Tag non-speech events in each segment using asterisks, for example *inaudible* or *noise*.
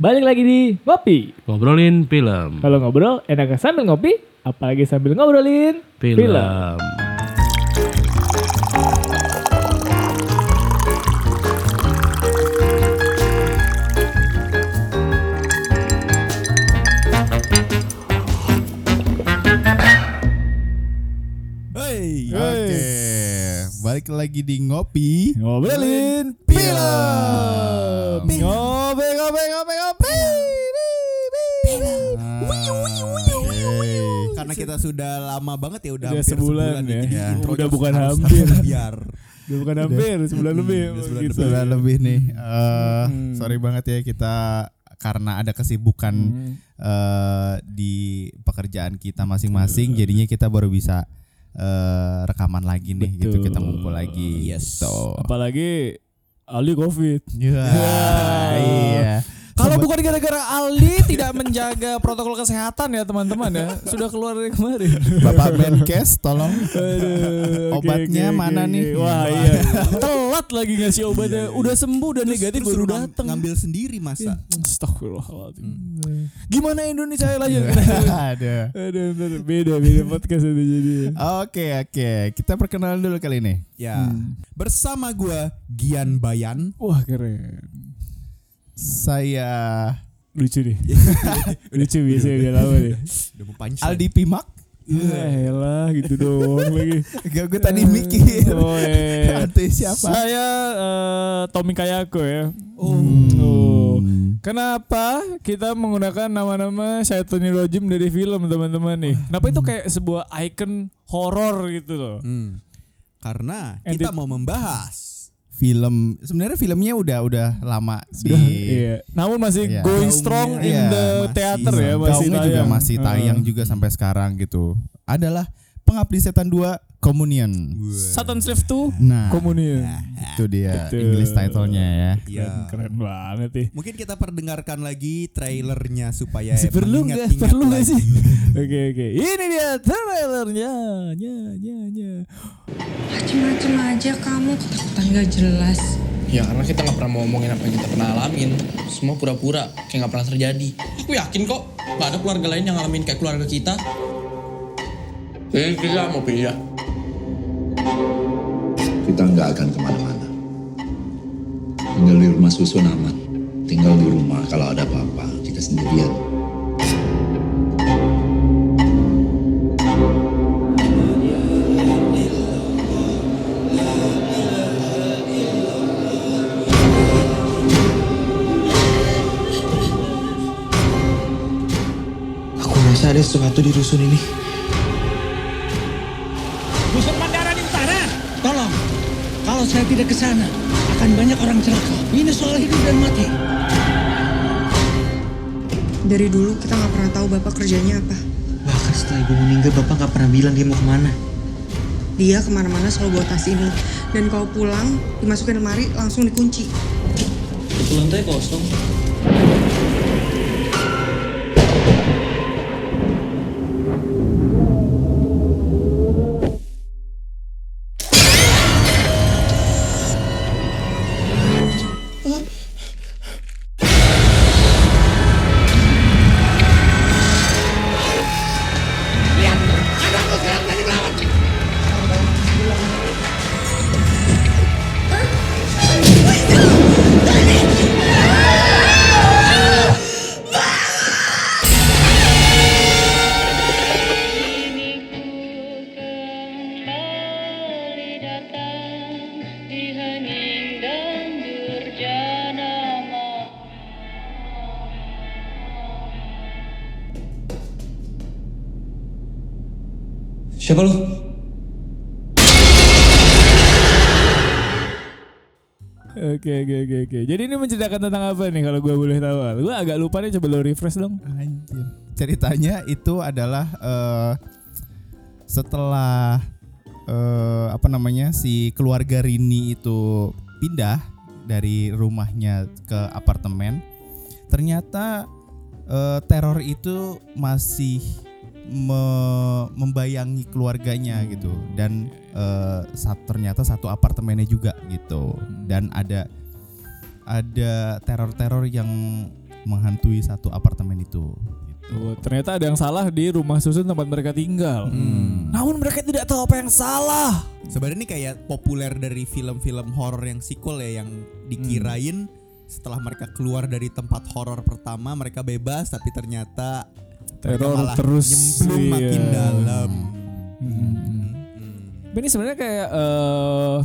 Balik lagi di Ngopi. Ngobrolin film. Kalau ngobrol enaknya sambil ngopi, apalagi sambil ngobrolin Film. Hey, oke. Balik lagi di ngopi. Ngobrolin Film. Ngopi, ngopi, ngopi, ngopi. Karena kita sudah lama banget ya udah, Udah hampir sebulan ya. jadi Ya. Udah bukan hampir. biar Udah bukan hampir, sebulan lebih. udah sebulan gitu. Sudah lebih nih. Eh, Sorry banget ya kita karena ada kesibukan Hmm. eh, di pekerjaan kita masing-masing, jadinya kita baru bisa eh, rekaman lagi nih, gitu Betul. kita ngumpul lagi. Yes. Gitu. Apalagi Ali Covid. Ya, iya. Kalau bukan gara-gara Aldi *laughs* tidak menjaga protokol kesehatan ya teman-teman ya. *laughs* Sudah keluar dari kemarin. Bapak Menkes tolong Aduh, Obatnya oke, mana oke, nih? Wah iya. Telat lagi ngasih obatnya. Udah sembuh dan negatif Terus baru datang. ngambil sendiri masa. Astagfirullahaladzim. Gimana Indonesia lanjut? *laughs* Ada. Ntar beda beda podcast itu jadi. Oke oke, kita perkenalan dulu kali ini. Ya. Bersama gua Gian Bayan. Wah keren. Saya Lucu nih. *laughs* Lucu biasa udah lama deh. Udah mau punchline. Aldi Pimak. Ya lah gitu doang lagi. Gak gue tadi mikir. Oh. *laughs* Artis siapa? Saya eh, Tommy Kayako ya. Oh. Oh. Kenapa kita menggunakan nama-nama Syaitani Rojim dari film teman-teman nih? Kenapa itu kayak sebuah icon horor gitu loh? Hmm. Karena kita it- mau membahas Film sebenarnya filmnya udah udah lama di Iya. Namun masih Iya. going Gaungnya, strong in iya, the masih- theater ya, masih gaungnya juga tayang. masih tayang Heeh. juga sampai sekarang gitu. Adalah Pengabdi Setan 2 Communion. Satan Slave 2 Nah, Communion. itu dia Betul. English title-nya ya. ya. Keren banget nih. Mungkin kita perdengarkan lagi trailernya supaya Masih perlu nggak? Perlu nggak sih? *laughs* Oke oke. Ini dia trailernya. Nya nya nya. Macem-macem aja kamu ketakutan gak jelas Ya karena kita nggak pernah mau ngomongin apa yang kita pernah alamin. Semua pura-pura, kayak nggak pernah terjadi. Aku yakin kok, nggak ada keluarga lain yang ngalamin kayak keluarga kita. Eh, kita mau pindah. Kita nggak akan ke mana-mana. Tinggal di rumah susun aman. Tinggal di rumah kalau ada apa-apa kita sendirian. Aku rasa ada sesuatu di rusun ini. Tidak ke sana, akan banyak orang celaka. Ini soal hidup dan mati. Dari dulu kita gak pernah tahu bapak kerjanya apa Bahkan setelah ibu meninggal, bapak nggak pernah bilang dia mau ke mana. Dia ke mana-mana selalu bawa tas ini Dan kalau pulang, dimasukin lemari langsung dikunci Itu lantai kosong. Oke oke oke oke. Jadi ini menceritakan tentang apa nih kalau gue boleh tahu? Gue agak lupa nih coba lo refresh dong. Anjir. Ceritanya itu adalah eh, setelah eh, apa namanya si keluarga Rini itu pindah dari rumahnya ke apartemen, ternyata eh, teror itu masih me- membayangi keluarganya gitu dan eh, sat- ternyata satu apartemennya juga gitu dan ada ada teror-teror yang menghantui satu apartemen itu. Gitu. Tuh, ternyata ada yang salah di rumah susun tempat mereka tinggal. Namun mereka tidak tahu apa yang salah. Sebenarnya ini kayak populer dari film-film horor yang sequel ya yang dikirain setelah mereka keluar dari tempat horor pertama mereka bebas tapi ternyata Teror terus, nyemplung iya. makin dalam. Tapi ini sebenarnya kayak eh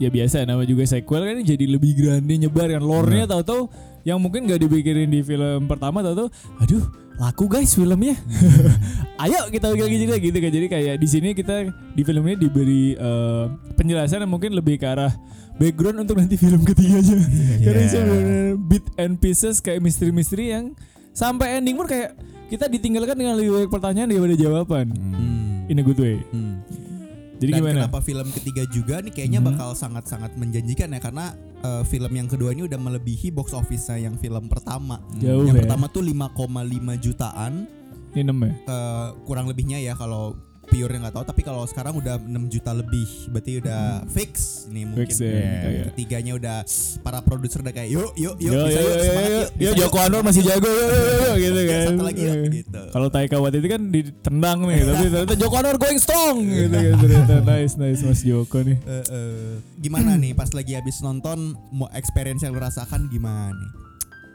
ya biasa nama juga sequel kan jadi lebih grande nyebar kan lore-nya tahu-tahu yang mungkin gak dipikirin di film pertama tahu-tahu aduh laku guys filmnya. *laughs* Ayo kita bagi cerita gitu kan. Jadi kayak di sini kita di film ini diberi eh, penjelasan yang mungkin lebih ke arah background untuk nanti film ketiganya. *laughs* Karena ini sebenarnya bit and pieces kayak misteri-misteri yang sampai ending pun kayak kita ditinggalkan dengan lebih banyak pertanyaan daripada jawaban. In a good way. Hmm. Jadi Dan gimana? kenapa film ketiga juga nih kayaknya bakal sangat-sangat menjanjikan ya karena eh, film yang kedua ini udah melebihi box office yang film pertama. Jauh yang ya. pertama tuh 5,5 jutaan Ini 6 ya? eh, kurang lebihnya ya kalau pure nggak tahu tapi kalau sekarang udah 6 juta lebih berarti udah fix nih mungkin Fix ya, Yang kayak. ketiganya udah para produser udah kayak yuk yuk yuk yo, bisa yo, yuk yo, semangat yo, yuk yo, bisa Joko yuk." Anwar masih jago yo, yo, yo, *laughs* gitu Yuk, kan. satu lagi yuk, Eh. gitu. Kalau Taika Waititi kan ditendang nih, *laughs* tapi ternyata Joko Anwar going strong gitu kan ternyata. Nice, nice Mas Joko nih. Eh, eh, gimana nih pas lagi habis nonton mau experience yang lu rasakan gimana nih?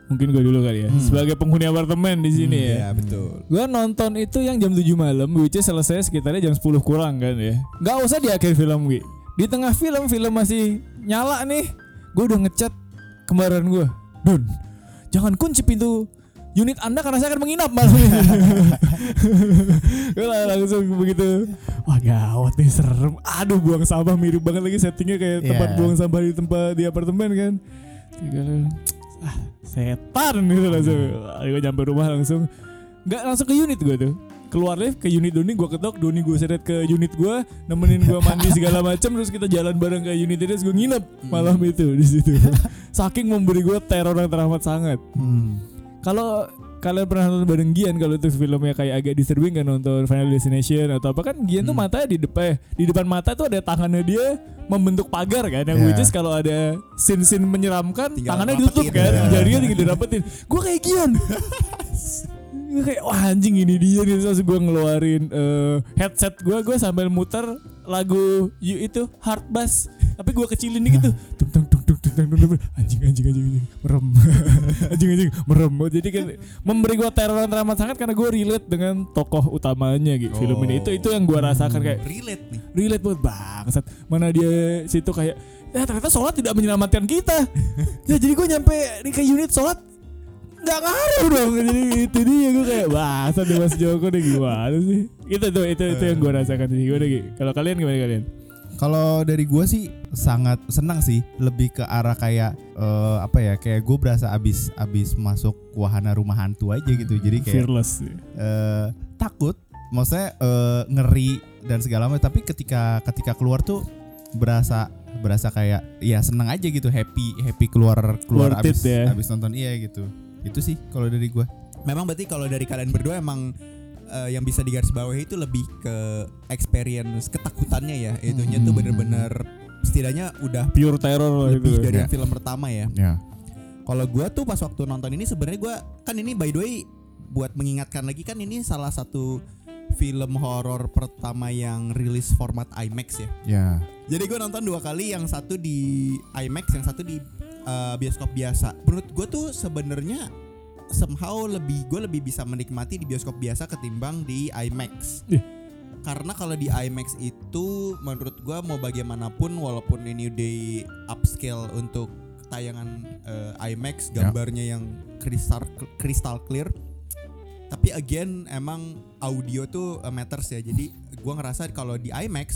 Mungkin gue dulu kali ya. Sebagai penghuni apartemen di sini ya. Iya betul. Gue nonton itu yang jam 7 malam, which is selesai sekitarnya jam 10 kurang kan ya. Gak usah di akhir film gue. Di tengah film, film masih nyala nih. Gue udah ngechat kembaran gue. Don, jangan kunci pintu unit anda karena saya akan menginap malam ini. *laughs* gue langsung begitu. Wah gawat nih serem. Aduh buang sampah mirip banget lagi settingnya kayak tempat Iya. buang sampah di tempat di apartemen kan. Tiga ah setan gitu langsung. Gue nyampe rumah langsung. Nggak langsung ke unit gue tuh. Keluar lift ke unit Doni gue ketok Doni gue seret ke unit gue nemenin gue mandi segala macam terus kita jalan bareng ke unit itu terus gue nginep malam itu di situ. Saking memberi gue teror yang teramat sangat. Kalau kalian pernah nonton bareng Gian kalau itu filmnya kayak agak disturbing kan nonton Final Destination atau apa? Kan Gian tuh matanya di depan di depan mata tuh ada tangannya dia membentuk pagar kan yang Ya. which is kalau ada scene-scene menyeramkan Tinggal tangannya ditutup rapetin. kan Ya. jarinya tinggal dirapetin gue kayak Gian. Gue kayak wah anjing ini dia nih. Terus gue ngeluarin eh, headset gue gue sambil muter lagu you itu hard bass. Tapi gue kecilin dikit tuh. Tung tung tung tung tung tung. anjing anjing anjing anjing. Merem. *laughs* Anjing anjing. Merem. Jadi kan memberi gue teror yang teramat sangat karena gue relate dengan tokoh utamanya gitu. Film ini. Itu itu yang gue rasakan kayak Relate nih. relate banget bangsat. Mana dia situ kayak ya ternyata sholat tidak menyelamatkan kita. Ya jadi gue nyampe nih ke unit sholat nggak ngaruh dong. Jadi itu dia gue kayak bangsat nih mas Joko nih gimana sih? Itu tuh itu itu yang gue rasakan sih. Gimana Gi? kalau kalian gimana kalian Kalau dari gue sih sangat senang sih, lebih ke arah kayak eh, apa ya, kayak gue berasa abis abis masuk wahana rumah hantu aja gitu. Jadi kayak fearless eh, takut, maksudnya eh, ngeri dan segala macam. Tapi ketika ketika keluar tuh berasa berasa kayak ya senang aja gitu, happy happy keluar keluar Worth it abis ya. abis nonton iya gitu. Itu sih kalau dari gue. Memang berarti kalau dari kalian berdua emang eh, yang bisa digarisbawahi itu lebih ke experience ketakutannya ya. Itunya tuh bener-bener setidaknya udah pure terror lebih itu dari yang film pertama ya. Ya. Kalau gua tuh pas waktu nonton ini sebenarnya gua kan ini by the way buat mengingatkan lagi kan ini salah satu film horor pertama yang rilis format IMAX ya. Ya. Jadi gue nonton dua kali, yang satu di IMAX, yang satu di uh, bioskop biasa. Menurut gue tuh sebenarnya somehow lebih gue lebih bisa menikmati di bioskop biasa ketimbang di IMAX. Ih. Karena kalau di IMAX itu menurut gue mau bagaimanapun walaupun ini udah upscale untuk tayangan uh, IMAX Ya. gambarnya yang kristal kristal clear tapi again emang audio tuh uh, matters ya jadi gua ngerasa kalau di IMAX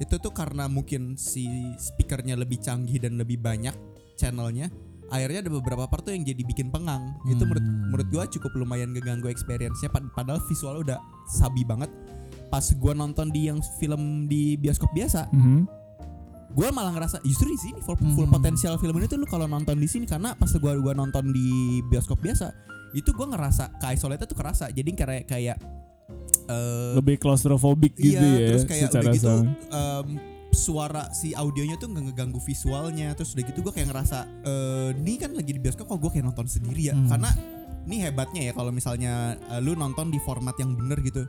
itu tuh karena mungkin si speakernya lebih canggih dan lebih banyak channelnya akhirnya ada beberapa part tuh yang jadi bikin pengang. Itu menurut menurut gua cukup lumayan ngeganggu experience-nya. Pad- padahal visual udah sabi banget. Pas gua nonton di yang film di bioskop biasa Mhm. gue malah ngerasa justru di sini full, full potensial film ini tuh lu kalau nonton di sini. Karena pas gua gua nonton di bioskop biasa itu gua ngerasa ke isolate tuh kerasa. Jadi kayak kayak eh, lebih claustrophobic gitu iya, ya terus kayak secara udah gitu. Suara si audionya tuh nggak ngeganggu visualnya. Terus udah gitu gue kayak ngerasa eh, ini kan lagi di bioskop kok gue kayak nonton sendiri ya? Hmm. karena ini hebatnya ya kalau misalnya uh, lu nonton di format yang bener gitu.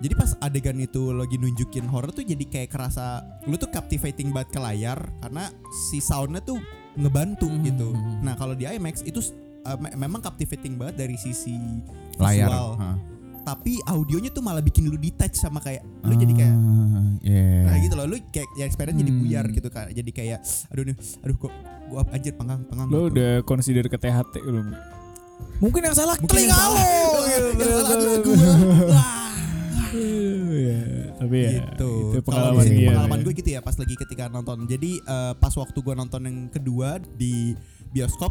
Jadi pas adegan itu lagi nunjukin horror tuh jadi kayak kerasa lu tuh captivating banget ke layar karena si soundnya tuh ngebantu gitu. nah kalau di IMAX itu uh, me- memang captivating banget dari sisi layar visual. Hah. Tapi audionya tuh malah bikin lu detach sama kayak lu jadi kayak Ah, yeah. Nah gitu loh, lu kayak ya experience jadi Hmm. buyar gitu kan. Jadi kayak aduh nih, aduh kok gua anjir pengang pengang. Lo gitu. udah consider ke THT belum? Mungkin yang salah Mungkin telinga lo. Yang salah adalah gua. Wah, ya, tapi ya gitu. itu pengalaman dia. pengalaman ya. gue gitu ya pas lagi ketika nonton. Jadi eh, pas waktu gua nonton yang kedua di bioskop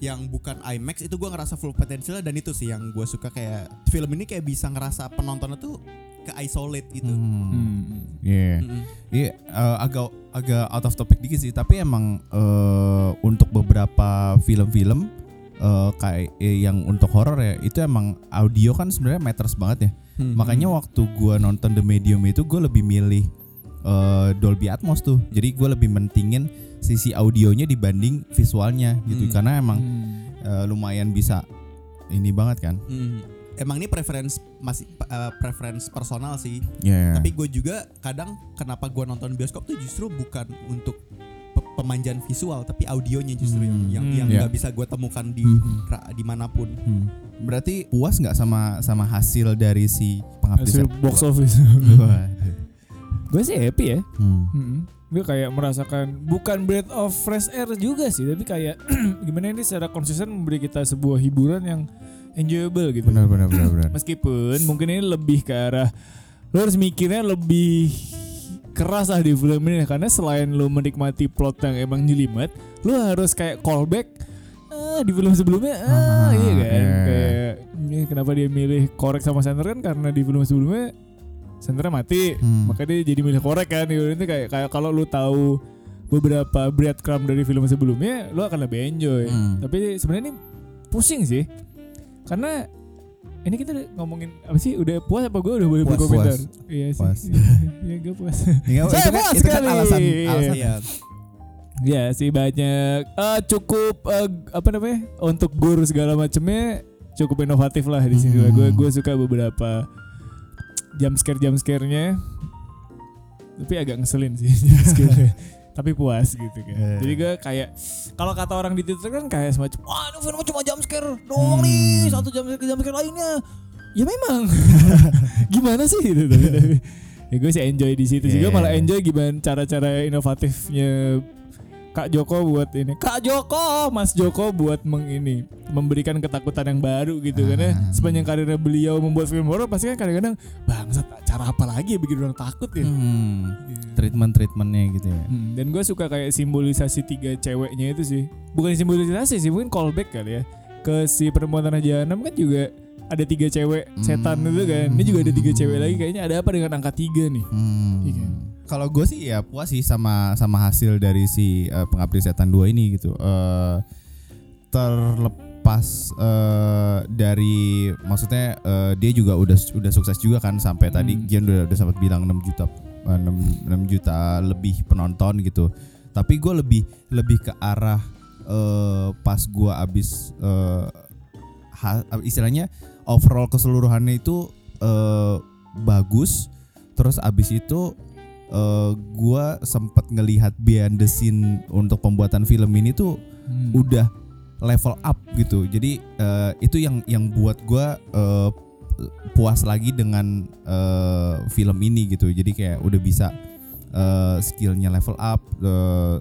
yang bukan IMAX itu gua ngerasa full potensial dan itu sih yang gua suka kayak film ini kayak bisa ngerasa penontonnya tuh ke isolate gitu. Hmm. Hmm. Iya. Mm-mm. Iya, eh, agak agak out of topic dikit sih, tapi emang eh, untuk beberapa film-film eh, kayak eh, yang untuk horor ya, itu emang audio kan sebenarnya matters banget ya. Hmm. Makanya waktu gua nonton The Medium itu gue lebih milih eh, Dolby Atmos tuh. Jadi gue lebih mentingin sisi audionya dibanding visualnya gitu, Hmm. karena emang Hmm. eh, lumayan bisa ini banget kan. Hmm. Emang ini preference masih eh, preference personal sih. Ya. Tapi gue juga kadang kenapa gue nonton bioskop tuh justru bukan untuk pe- pemanjaan visual, tapi audionya justru yang Hmm. yang Hmm. yang Ya. nggak bisa gue temukan di Hmm. ra- di mana pun. Hmm. Berarti puas nggak sama sama hasil dari si pengabdi box office. *laughs* Gue sih happy ya. Hmm. Hmm. Gue kayak merasakan bukan breath of fresh air juga sih, tapi kayak *clears throat* gimana ini secara konsisten memberi kita sebuah hiburan yang enjoyable gitu. Benar benar benar benar. *clears throat* Meskipun mungkin ini lebih ke arah lo harus mikirnya lebih keras lah di film ini karena selain lo menikmati plot yang emang nyelimet, lo harus kayak callback ah, di film sebelumnya ah, Ah, iya kan iya. kayak kenapa dia milih korek sama center kan karena di film sebelumnya senternya mati Hmm. maka dia jadi milih korek kan. Ini kayak kayak kalau lu tahu beberapa breadcrumb dari film sebelumnya lu akan lebih enjoy Hmm. tapi sebenarnya ini pusing sih karena ini kita ngomongin apa sih udah puas apa gue udah boleh Puas, berkomentar puas. iya sih Puas. *laughs* iya gue puas Ya, Saya itu kan, puas itu kan sekali. alasan alasan Iya. ya sih banyak Eh, cukup eh, apa namanya untuk gur segala macemnya cukup inovatif lah di sini Hmm. gue gue suka beberapa jump scare jump scare-nya. Tapi agak ngeselin sih *laughs* jump scare tapi puas gitu kan. Iya. jadi gue kayak kalau kata orang di Twitter kan kayak semacam wah ini film cuma jump scare doang nih Hmm. satu jump scare jump scare lainnya. Ya memang. *laughs* Gimana sih gitu tapi, tapi. Ya gue sih enjoy di situ sih. Gue Iya. malah enjoy gimana cara-cara inovatifnya Kak Joko buat ini Kak Joko Mas Joko buat meng ini memberikan ketakutan yang baru gitu karena Ah. sepanjang karirnya beliau membuat film horor pasti kan kadang-kadang bangsat cara apa lagi ya bikin orang takut ya Hmm. treatment treatmentnya gitu ya. Hmm, dan gue suka kayak simbolisasi tiga ceweknya itu sih bukan simbolisasi sih mungkin callback kali ya ke si perempuan tanah jahanam kan juga ada tiga cewek setan Hmm. itu kan ini juga ada tiga cewek lagi kayaknya ada apa dengan angka tiga nih Hmm. Iya kan? Kalau gue sih ya puas sih sama sama hasil dari si eh, pengabdi setan 2 ini gitu. Eh terlepas eh, dari maksudnya eh, dia juga udah udah sukses juga kan sampai tadi Hmm. Gian udah udah sempat bilang 6 juta eh, 6, 6 juta lebih penonton gitu. Tapi gue lebih lebih ke arah eh, pas gue abis eh, ha- istilahnya overall keseluruhannya itu eh, bagus. Terus abis itu eh, gua sempat ngelihat behind the scene untuk pembuatan film ini tuh Hmm. udah level up gitu. Jadi eh, itu yang yang buat gua eh, puas lagi dengan eh, film ini gitu. Jadi kayak udah bisa eh, skillnya level up, eh,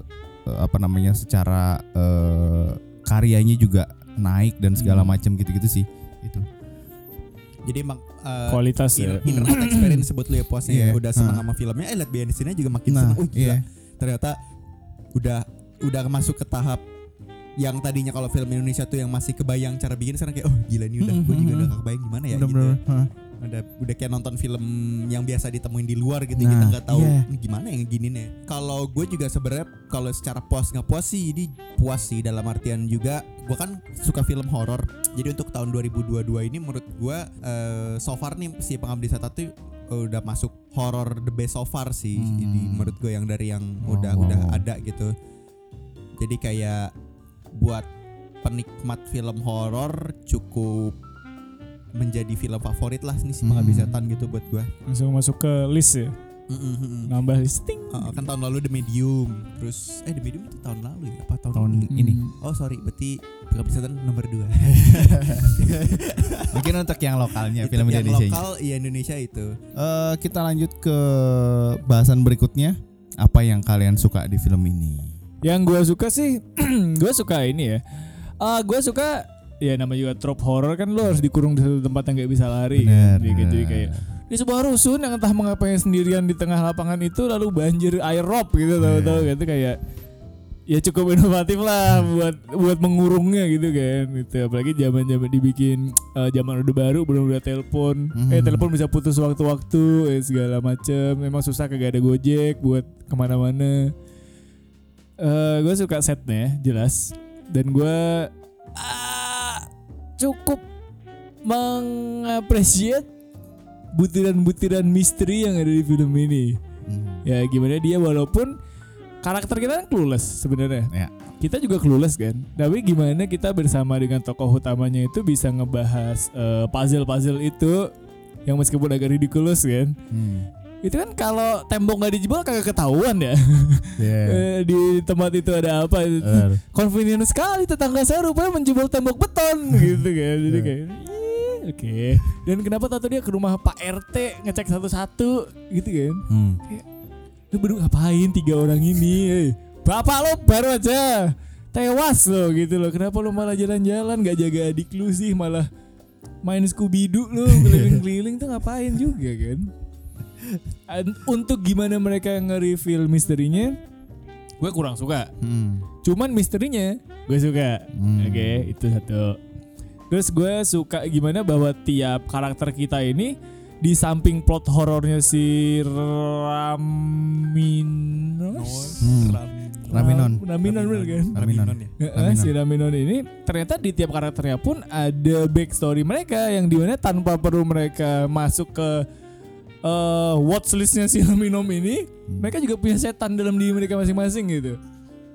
apa namanya secara eh, karyanya juga naik dan segala Hmm. macam gitu-gitu sih. Itu. Jadi emang uh, kualitas inner, ya inner out experience sebut lu ya puasnya Iya. ya. udah senang Hah. sama filmnya eh lihat behind scene-nya juga makin Nah, senang. Oh gila. iya. Ternyata udah udah masuk ke tahap yang tadinya kalau film Indonesia tuh yang masih kebayang cara bikin sekarang kayak oh gila ini udah gue juga udah kebayang gimana ya gitu. Bener-bener, hah. Udah udah kayak nonton film yang biasa ditemuin di luar gitu Nah, kita nggak tahu. "Ini gimana yang gininya. Kalau gue juga sebenarnya kalau secara puas nggak puas sih ini puas sih dalam artian juga gue kan suka film horor. Jadi untuk tahun 2022 ini menurut gue eh, so far nih si Pengabdi Setan tuh udah masuk horror the best so far sih Hmm. Jadi menurut gue yang dari yang Wow, udah wow, udah ada gitu. Jadi kayak buat penikmat film horor cukup menjadi film favorit lah nih si Hmm. Pengabdi Setan gitu buat gua. Langsung masuk ke list ya. Mm-mm. Nambah listing. Uh, kan tahun lalu The Medium, terus eh The Medium itu tahun lalu ya? Apa tahun, tahun ini? ini. Oh sorry, berarti Pengabdi Setan nomor 2 *laughs* Mungkin untuk yang lokalnya Itu film yang Indonesia. lokal iya Indonesia itu. Eh, kita lanjut ke bahasan berikutnya. Apa yang kalian suka di film ini? Yang gue suka sih, *clears throat* gue suka ini ya. Ah, gue suka ya namanya juga trope horror kan lo harus dikurung di satu tempat yang nggak bisa lari. Bener, kan. Jadi, jadi bener. kayak di sebuah rusun yang entah mengapa sendirian di tengah lapangan itu lalu banjir air rob gitu tahu-tahu gitu kayak ya cukup inovatif lah buat buat mengurungnya gitu kan gitu apalagi zaman zaman dibikin eh, zaman udah baru belum udah telepon eh Mhm. telepon bisa putus waktu-waktu eh, segala macem memang susah kagak ada gojek buat ke mana-mana eh gue suka setnya jelas dan gue ah, cukup mengapresiasi butiran-butiran misteri yang ada di film ini Hmm. ya gimana dia walaupun karakter kita kan clueless sebenarnya Ya. kita juga clueless kan tapi gimana kita bersama dengan tokoh utamanya itu bisa ngebahas eh, puzzle-puzzle itu yang meskipun agak ridiculous kan Hmm. Itu kan kalau tembok nggak dijebol kagak ketahuan ya. Yeah. *laughs* Eh, di tempat itu ada apa? Benar. convenient sekali tetangga saya rupanya menjebol tembok beton *laughs* gitu kan. Jadi kayak "Ih, oke. Dan kenapa tato dia ke rumah Pak RT ngecek satu-satu gitu kan. Hmm. lu berdua ngapain tiga orang ini? Eh? bapak lo baru aja tewas lo gitu loh. Kenapa lo malah jalan-jalan? Gak jaga adik lu sih malah main Scooby Doo lo *laughs* keliling-keliling tuh ngapain juga kan? An- untuk gimana mereka nge-reveal misterinya gue kurang suka Hmm. cuman misterinya gue suka Hmm. oke itu satu terus gue suka gimana bahwa tiap karakter kita ini di samping plot horornya si Raminos Hmm. Raminon. Raminon bener kan Raminon. ya. Heeh, Raminon. si Raminon ini ternyata di tiap karakternya pun ada backstory mereka yang di mana tanpa perlu mereka masuk ke eh watchlistnya si *laughs* Raminon ini mereka juga punya setan dalam diri mereka masing-masing gitu.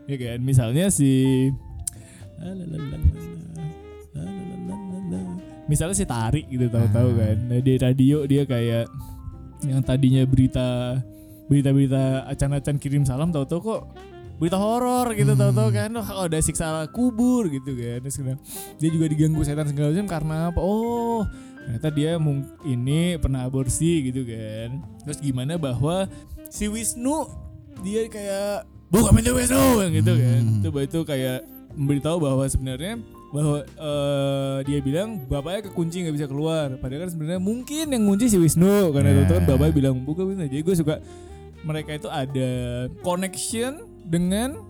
Ya kan? Misalnya si misalnya si Tarik gitu tahu-tahu Ah. kan? Nah, di radio dia kayak yang tadinya berita berita-berita acan-acan kirim salam tahu-tahu kok berita horor gitu Hmm. tahu-tahu kan? Oh ada siksa kubur gitu kan? Terus dia juga diganggu setan segala macam karena apa? Oh ternyata dia ini pernah aborsi gitu kan terus gimana bahwa si Wisnu dia kayak bukan pintu Wisnu gitu kan Hmm. coba itu kayak memberitahu bahwa sebenarnya bahwa eh, dia bilang bapaknya kekunci nggak bisa keluar padahal kan sebenarnya mungkin yang kunci si Wisnu karena Yeah. itu kan bapaknya bilang buka Wisnu jadi gue suka mereka itu ada connection dengan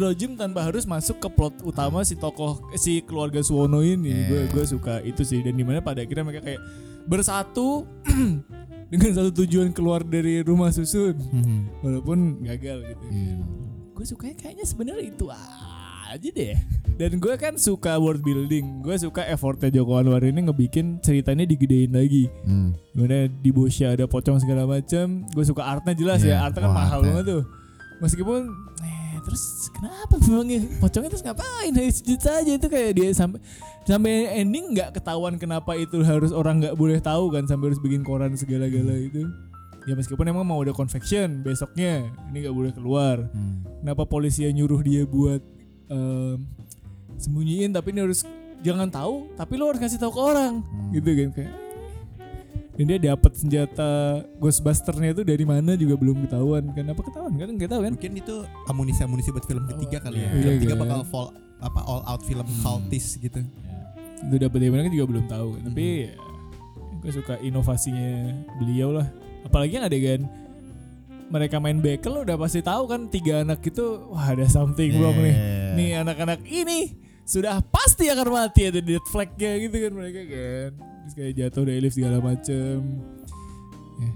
Rojim tanpa harus masuk ke plot utama si tokoh si keluarga Suwono ini. Yeah. gue gue suka itu sih. Dan di mana pada akhirnya mereka kayak bersatu *clears throat* dengan satu tujuan keluar dari rumah susun. Hmm. walaupun gagal gitu. Iya. gue sukanya kayaknya sebenarnya itu aja deh. Dan gue kan suka world building. Gue suka effortnya Joko Anwar ini ngebikin ceritanya digedein lagi. Hmm. Gimana di Bosya ada pocong segala macam gue suka artnya jelas Iya, ya artnya kan wah, mahal banget tuh. Meskipun eh terus kenapa memangnya pocongnya terus ngapain? Hanya sejuta aja itu kayak dia sampai sampai ending nggak ketahuan kenapa itu harus orang nggak boleh tahu kan sampai harus bikin koran segala-gala itu. Ya meskipun emang mau ada convection besoknya ini nggak boleh keluar. Hmm. kenapa polisi yang nyuruh dia buat em, sembunyiin tapi ini harus jangan tahu tapi lo harus kasih tahu ke orang. Hmm. gitu kan kayak dan dia dapat senjata Ghostbusternya itu dari mana juga belum ketahuan kan apa ketahuan kan nggak tahu kan Mungkin itu amunisi-amunisi buat film ketiga kali ya. iya, Film ketiga iya. bakal fall apa all out film cultist gitu. itu dapat dari mana kan juga belum tahu kan. tapi Hmm. ya, gue suka inovasinya beliau lah apalagi yang adegan mereka main bekel lo udah pasti tahu kan tiga anak itu wah ada something wrong nih Yeah. nih anak-anak ini sudah pasti akan mati ada dead flagnya gitu kan mereka kan terus kayak jatuh dari lift segala macem Ya.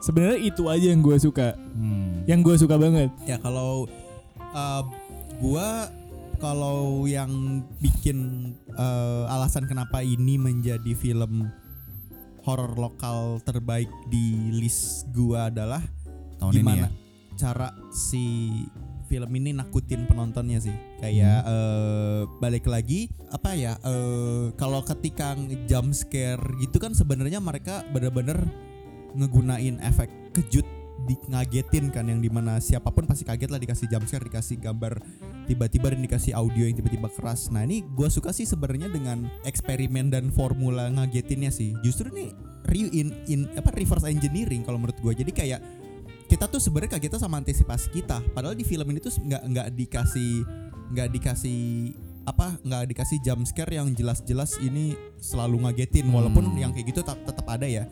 sebenarnya itu aja yang gue suka Hmm. yang gue suka banget Ya kalau uh, gua kalau yang bikin uh, alasan kenapa ini menjadi film horor lokal terbaik di list gua adalah Tahun ini gimana ya. cara si film ini nakutin penontonnya sih. Kayak eh, balik lagi apa ya? eh, kalau ketika jump scare gitu kan sebenarnya mereka bener-bener ngegunain efek kejut di ngagetin kan yang di mana siapa pun pasti kaget lah dikasih jump scare dikasih gambar tiba-tiba dan dikasih audio yang tiba-tiba keras nah ini gue suka sih sebenarnya dengan eksperimen dan formula ngagetinnya sih justru ini re in, in apa reverse engineering kalau menurut gue jadi kayak kita tuh sebenarnya kagetnya sama antisipasi kita. Padahal di film ini tuh nggak nggak dikasih nggak dikasih apa nggak dikasih jump scare yang jelas-jelas ini selalu ngagetin. Walaupun yang kayak gitu tetap ada ya.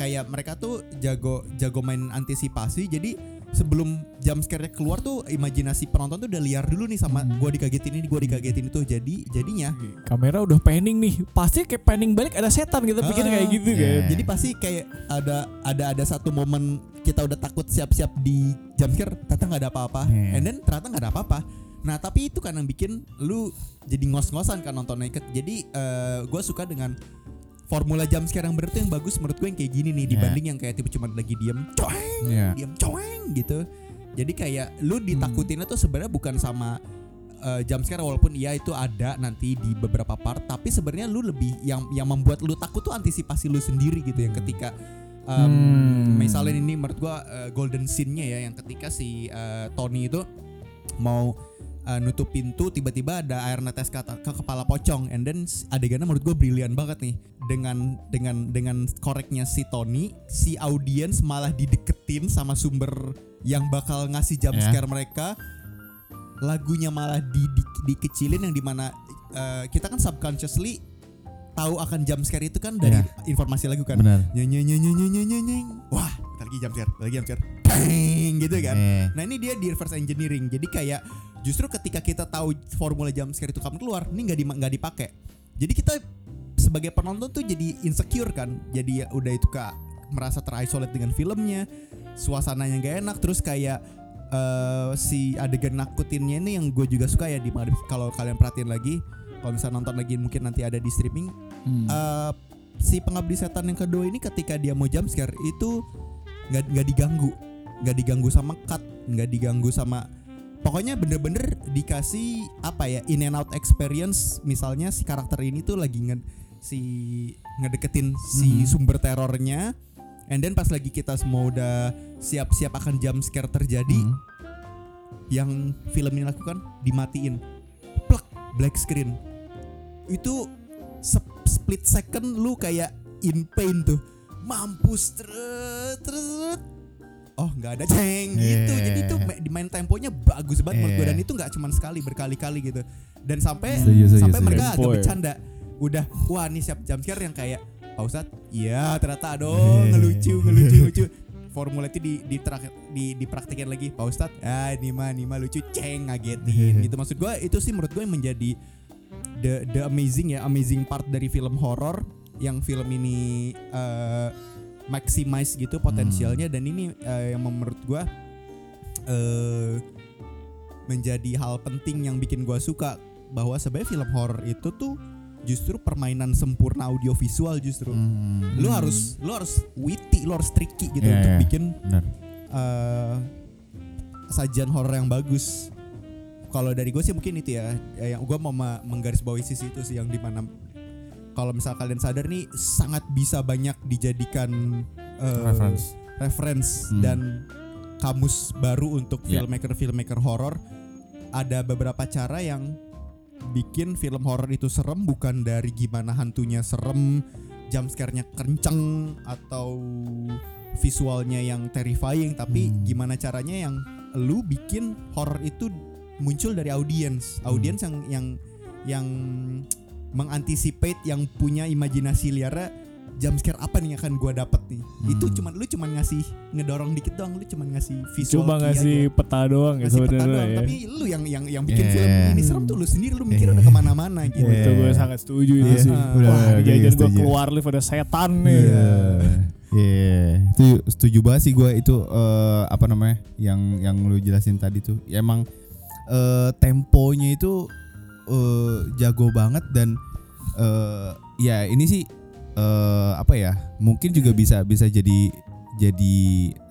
Kayak mereka tuh jago jago main antisipasi jadi sebelum jump scare keluar tuh imajinasi penonton tuh udah liar dulu nih sama gua dikagetin ini gua dikagetin itu jadi jadinya Kamera udah panning nih. Pasti kayak panning balik ada setan kita pikir Ah, kayak gitu iya. kan. jadi pasti kayak ada ada ada satu momen kita udah takut siap-siap di jump scare ternyata nggak ada apa-apa Iya. and then ternyata nggak ada apa-apa nah tapi itu kan yang bikin lu jadi ngos-ngosan kan nonton naked jadi gue suka dengan formula yang bener tuh yang bagus menurut gue yang kayak gini nih Iya. dibanding yang kayak tipe cuma lagi diem coeng Iya. diem coeng gitu jadi kayak lu ditakutinnya tuh sebenarnya bukan sama uh, jump scare walaupun iya itu ada nanti di beberapa part tapi sebenarnya lu lebih yang yang membuat lu takut tuh antisipasi lu sendiri gitu yang ketika um, Hmm. misalnya ini menurut gua uh, golden scene-nya ya yang ketika si uh, Tony itu mau uh, nutup pintu tiba-tiba ada air netes ke, ke kepala pocong. And then adegannya menurut gue brilian banget nih. Dengan dengan dengan koreknya si Tony si audiens malah dideketin sama sumber yang bakal ngasih jump Ya. scare mereka. Lagunya malah di, di- dikecilin yang di mana uh, kita kan subconsciously tahu akan jump scare itu kan dari informasi lagu kan. Nyeng nyeng nyeng nyeng. Wah lagi jump scare lagi jump scare. Bang, gitu kan. Eh. nah ini dia di reverse engineering. Jadi kayak justru ketika kita tahu formula jump scare itu kapan keluar ini nggak di nggak dipakai. Jadi kita sebagai penonton tuh jadi insecure kan. Jadi ya udah itu kak merasa terisolate dengan filmnya suasananya nggak enak terus kayak eh, si adegan nakutinnya ini yang gue juga suka ya di kalau kalian perhatiin lagi kalau misalnya nonton lagi mungkin nanti ada di streaming. Eh, si pengabdi setan yang kedua ini ketika dia mau jump scare itu nggak nggak diganggu. Nggak diganggu sama cut nggak diganggu sama pokoknya bener-bener dikasih apa ya in and out experience. Misalnya si karakter ini tuh lagi nge si ngedeketin si sumber terornya. And then pas lagi kita semua udah siap-siap akan jump scare terjadi yang film ini lakukan dimatiin. Plek black screen. Itu split second lu kayak in pain tuh. Mampus terus oh nggak ada ceng. Gitu. Yeah. jadi itu ma- di main temponya bagus banget. Menurut gue Yeah. dan itu nggak cuma sekali berkali-kali gitu. Dan sampai Setuju, setuju, sampai setuju. mereka agak bercanda. Udah wah nih siap jump scare yang kayak Pak Ustadz? Iya ternyata aduh *laughs* Yeah. ngelucu ngelucu. Lucu formula itu di di, di dipraktekin lagi. Pak Ustadz ah ini mah ini mah lucu ceng ngagetin. *laughs* Gitu. Maksud gue itu sih menurut gue yang menjadi the the amazing ya amazing part dari film horor yang film ini eh, maximize gitu potensialnya dan ini eh, yang menurut gua eh menjadi hal penting yang bikin gua suka bahwa sebenarnya film horor itu tuh justru permainan sempurna audiovisual justru Hmm. lu harus lu harus witty lu harus tricky gitu Iya, untuk iya. bikin eh sajian horor yang bagus. Kalau dari gue sih mungkin itu ya, eh, yang gue mau ma- menggarisbawahi sisi itu sih yang di mana kalau misal kalian sadar nih sangat bisa banyak dijadikan eh, Reference. reference Hmm. dan kamus baru untuk Ya. filmmaker filmmaker horor. Ada beberapa cara yang bikin film horor itu serem bukan dari gimana hantunya serem, jump scare-nya kenceng atau visualnya yang terrifying tapi Hmm. gimana caranya yang lu bikin horor itu muncul dari audiens audiens yang yang yang mengantisipate yang punya imajinasi liara jump scare apa nih yang akan gua dapat nih itu Hmm. cuman lu cuman ngasih ngedorong dikit doang lu cuman ngasih visual Cuma ngasih aja. peta doang ya ngasih peta sebenarnya doang ya. tapi lu yang yang yang bikin Yeah. film ini serem tuh lu sendiri lu mikir Yeah. udah ke mana-mana gitu Itu gue Yeah. sangat setuju itu Iya, sih. bener, Wah, jajan gue keluar live ada setan nih. Iya. Iya, itu setuju banget sih gue itu eh, apa namanya yang yang lu jelasin tadi tuh. Ya, emang eh, temponya itu eh, jago banget dan eh, ya ini sih eh, apa ya mungkin juga bisa bisa jadi jadi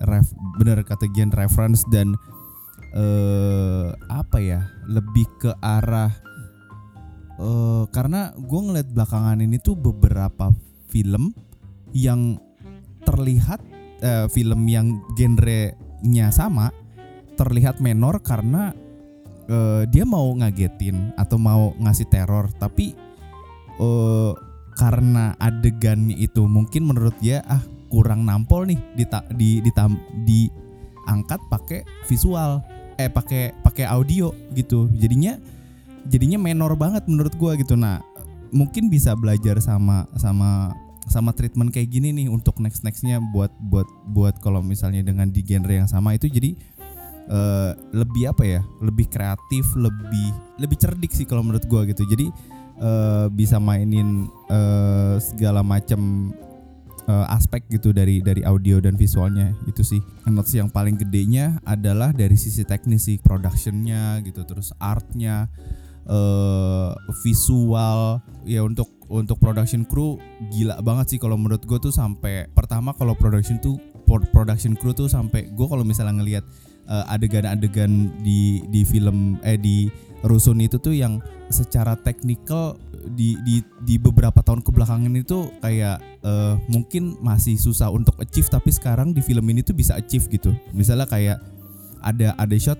ref bener kata Gian reference dan eh apa ya lebih ke arah eh karena gue ngeliat belakangan ini tuh beberapa film yang terlihat eh, film yang genrenya sama terlihat menor karena eh, dia mau ngagetin atau mau ngasih teror tapi eh, karena adegannya itu mungkin menurut dia ah kurang nampol nih dita- di ditam- diangkat pakai visual eh pakai pakai audio gitu. Jadinya jadinya menor banget menurut gua gitu. Nah mungkin bisa belajar sama sama sama treatment kayak gini nih untuk next nextnya buat buat buat kalau misalnya dengan di genre yang sama itu. Jadi eh, lebih apa ya? Lebih kreatif lebih lebih cerdik sih kalau menurut gua gitu. Jadi eh, bisa mainin eh, segala macam eh, aspek gitu dari dari audio dan visualnya. Itu sih. Notes yang paling gedenya adalah dari sisi teknis sih. Productionnya gitu terus artnya eh visual. Ya untuk untuk production crew gila banget sih kalau menurut gue tuh sampai pertama kalau production tuh pro- production crew tuh sampai gue kalau misalnya ngelihat adegan-adegan di di film eh di rusun itu tuh yang secara teknikal di di di beberapa tahun kebelakangan itu kayak eh, mungkin masih susah untuk achieve tapi sekarang di film ini tuh bisa achieve gitu. Misalnya kayak ada ada shot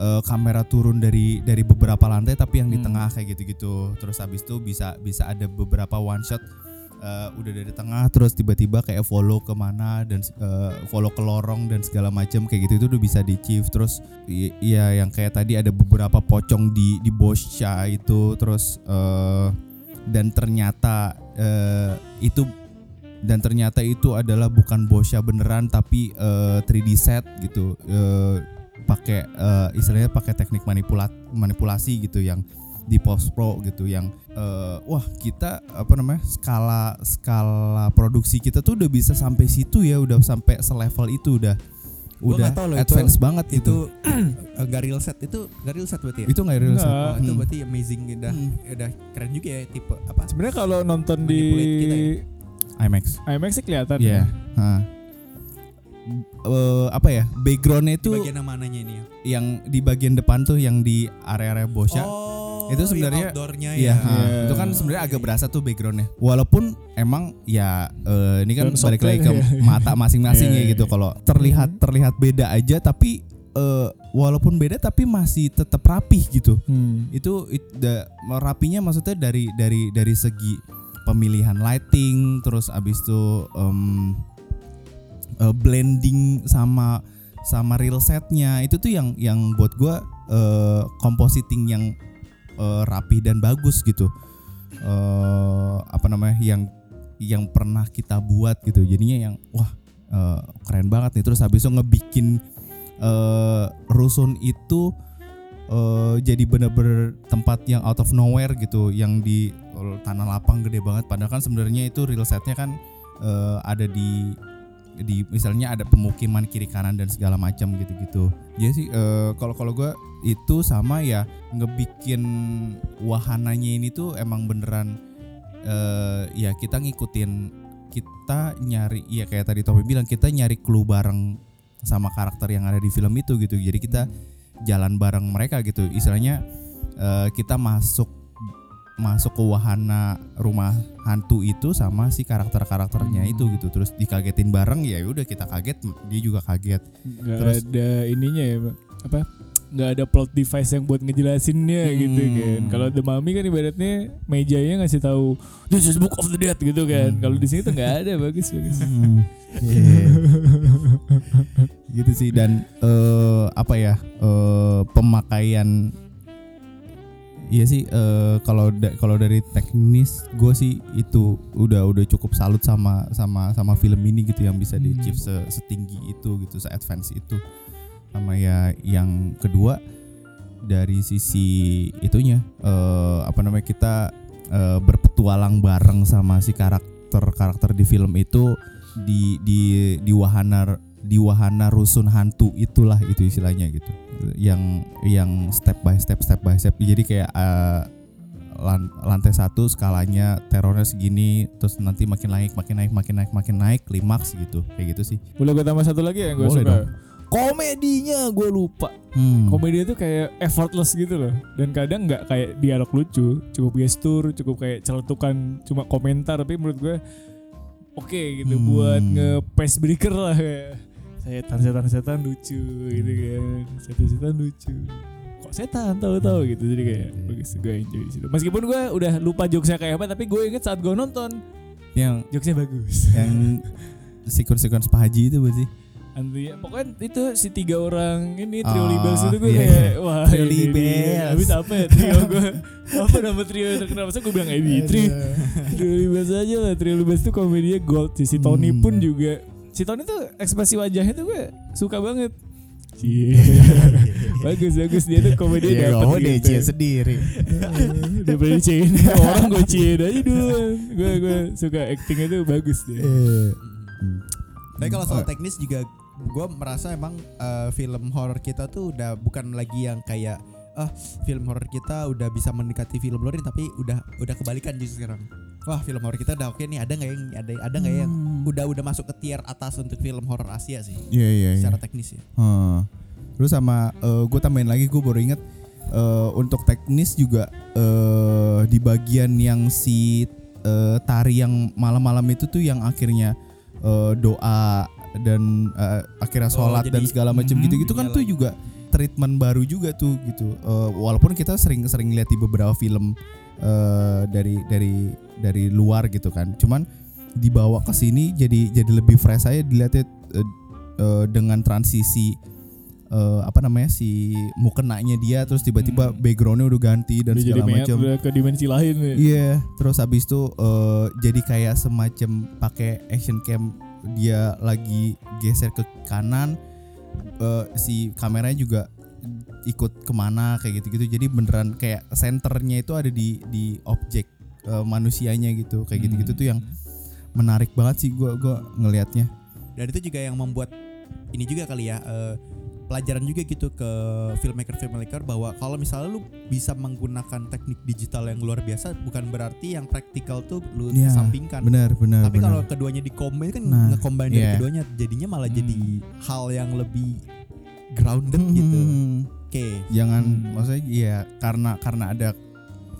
eh, kamera turun dari dari beberapa lantai tapi yang di Hmm. tengah kayak gitu-gitu. Terus habis itu bisa bisa ada beberapa one shot eh, udah dari tengah terus tiba-tiba kayak follow ke mana dan eh, follow ke lorong dan segala macam kayak gitu itu udah bisa di achieve terus iya yang kayak tadi ada beberapa pocong di di boscha itu terus eh, dan ternyata eh, itu dan ternyata itu adalah bukan boscha beneran tapi eh, 3D set gitu eh, pakai eh, istilahnya pakai teknik manipulat manipulasi gitu yang di post pro gitu yang eh, wah kita apa namanya skala skala produksi kita tuh udah bisa sampai situ ya udah sampai selevel itu udah Gua udah tahu loh itu- advance banget itu gitu *clears throat* eh, nggak real set itu nggak real set berarti ya? itu nggak real set. Oh, itu Hmm. berarti amazing udah Hmm. udah keren juga ya tipe apa Sebenarnya kalau nonton di kita ya. IMAX IMAX sih kelihatan. Iya. ya. Hah. Eh, apa ya backgroundnya di itu bagian yang mananya ini ya yang di bagian depan tuh yang di area-area boscha oh Itu yang sebenarnya- outdoornya Iya, ya ha, Iya. itu kan sebenarnya agak berasa tuh backgroundnya. Walaupun emang ya eh, ini kan Daun balik lagi ke *laughs* ya. mata masing-masing Iya, ya iya. gitu. Kalau terlihat terlihat beda aja, tapi eh, walaupun beda tapi masih tetap rapih gitu. Hmm. Itu it, da- rapinya maksudnya dari dari dari segi pemilihan lighting, terus abis itu em, eh, blending sama sama real setnya itu tuh yang yang buat gua eh, compositing yang eh, rapih dan bagus gitu. Eh apa namanya yang yang pernah kita buat gitu. Jadinya yang wah eh, keren banget nih. Terus habis itu ngebikin eh, rusun itu eh, jadi bener-bener tempat yang out of nowhere gitu. Yang di tanah lapang gede banget. Padahal kan sebenarnya itu real setnya kan eh, ada di di misalnya ada pemukiman kiri kanan dan segala macam gitu-gitu. Jadi sih eh, kalau kalau gue itu sama ya ngebikin wahananya ini tuh emang beneran eh ya kita ngikutin kita nyari ya kayak tadi Tommy bilang kita nyari clue bareng sama karakter yang ada di film itu gitu. Jadi kita jalan bareng mereka gitu. Istilahnya eh, kita masuk masuk ke wahana rumah hantu itu sama si karakter-karakternya itu gitu terus dikagetin bareng ya udah kita kaget dia juga kaget Nggak Terus- ada ininya ya, apa? Nggak ada plot device yang buat ngejelasinnya gitu Hmm. kan. Kalau The Mummy kan ibaratnya mejanya ngasih tahu this is Book of the Dead gitu kan. Hmm. Kalau di sini tuh nggak ada bagus bagus. *laughs* gitu sih dan eh apa ya eh pemakaian Iya sih eh, kalau da- dari teknis gue sih itu udah udah cukup salut sama sama sama film ini gitu yang bisa di Hmm. achieve se- setinggi itu gitu se advance itu sama ya yang kedua dari sisi itunya eh apa namanya kita eh, berpetualang bareng sama si karakter karakter di film itu di di di wahana di wahana rusun hantu itulah itu istilahnya gitu yang yang step by step step by step jadi kayak lan- lantai satu skalanya terornya segini terus nanti makin naik makin naik makin naik makin naik klimaks gitu kayak gitu sih Boleh gue tambah satu lagi ya gue suka. dong. Komedinya gue lupa. Hmm. komedi tuh kayak effortless gitu loh dan kadang nggak kayak dialog lucu cukup gestur cukup kayak celetukan cuma komentar tapi menurut gue oke gitu Hmm. buat nge pace breaker lah kayak setan setan setan lucu gitu kan. Setan setan lucu. Kok setan? Tahu-tahu gitu. Jadi kayak bagus. Gue enjoy di situ. Meskipun gue udah lupa jokesnya kayak apa tapi gue inget saat gue nonton yang jokesnya bagus. yang sekuen-sekuen Pak Haji itu berarti? Anti, pokoknya itu si tiga orang ini Oh, trio libels itu gue iya, kayak iya. wah Trio ini. Libels. Habis apa ya trio gue apa nama trio yang terkenal masa gue bilang ini trio. Trio libels aja lah. Trio libels itu komedinya gold sih. si Tony Hmm. pun juga si Tony tuh ekspresi wajahnya tuh gue suka banget. Cie. bagus bagus. Dia tuh komedi ya dapet oh gitu. dia sendiri. Daripada diciein orang gue ciein aja duluan gue gue suka actingnya tuh bagus dia. Tapi kalau soal teknis juga gue merasa emang eh, film horor kita tuh udah bukan lagi yang kayak ah film horor kita udah bisa mendekati film luar tapi udah udah kebalikan justru sekarang. Wah film horor kita udah oke nih ada nggak yang ada ada nggak yang udah udah masuk ke tier atas untuk film horor Asia sih iya iya iya secara teknis ya. Heeh. Terus sama gue tambahin lagi gue baru inget eh, untuk teknis juga eh di bagian yang si eh, tari yang malam-malam itu tuh yang akhirnya eh, doa dan eh, akhirnya Oh, sholat dan jadi- segala macam Mhm. gitu-gitu kan Iya tuh juga treatment baru juga tuh gitu. Eh, walaupun kita sering-sering lihat di beberapa film eh, dari dari dari luar gitu kan. Cuman dibawa ke sini jadi jadi lebih fresh saya dilihatnya eh, eh, dengan transisi eh, apa namanya si mukenanya dia terus tiba-tiba backgroundnya udah ganti dan udah segala macam. udah ke dimensi lain ya. Iya, terus habis itu eh, jadi kayak semacam pakai action cam dia lagi geser ke kanan, eh, si kameranya juga ikut ke mana kayak gitu-gitu. Jadi beneran kayak senternya itu ada di di objek eh, manusianya gitu, kayak gitu-gitu tuh yang menarik banget sih gua gua ngelihatnya. Dan itu juga yang membuat ini juga kali ya eh, pelajaran juga gitu ke filmmaker filmmaker bahwa kalau misalnya lu bisa menggunakan teknik digital yang luar biasa bukan berarti yang praktikal tuh lu Iya, kesampingkan. Benar, benar, Tapi kalau keduanya dikombin kan Nah, ngecombine dari iya. keduanya jadinya malah Hmm. jadi hal yang lebih grounded gitu. Hmm. Oke. jangan Hmm. maksudnya ya karena karena ada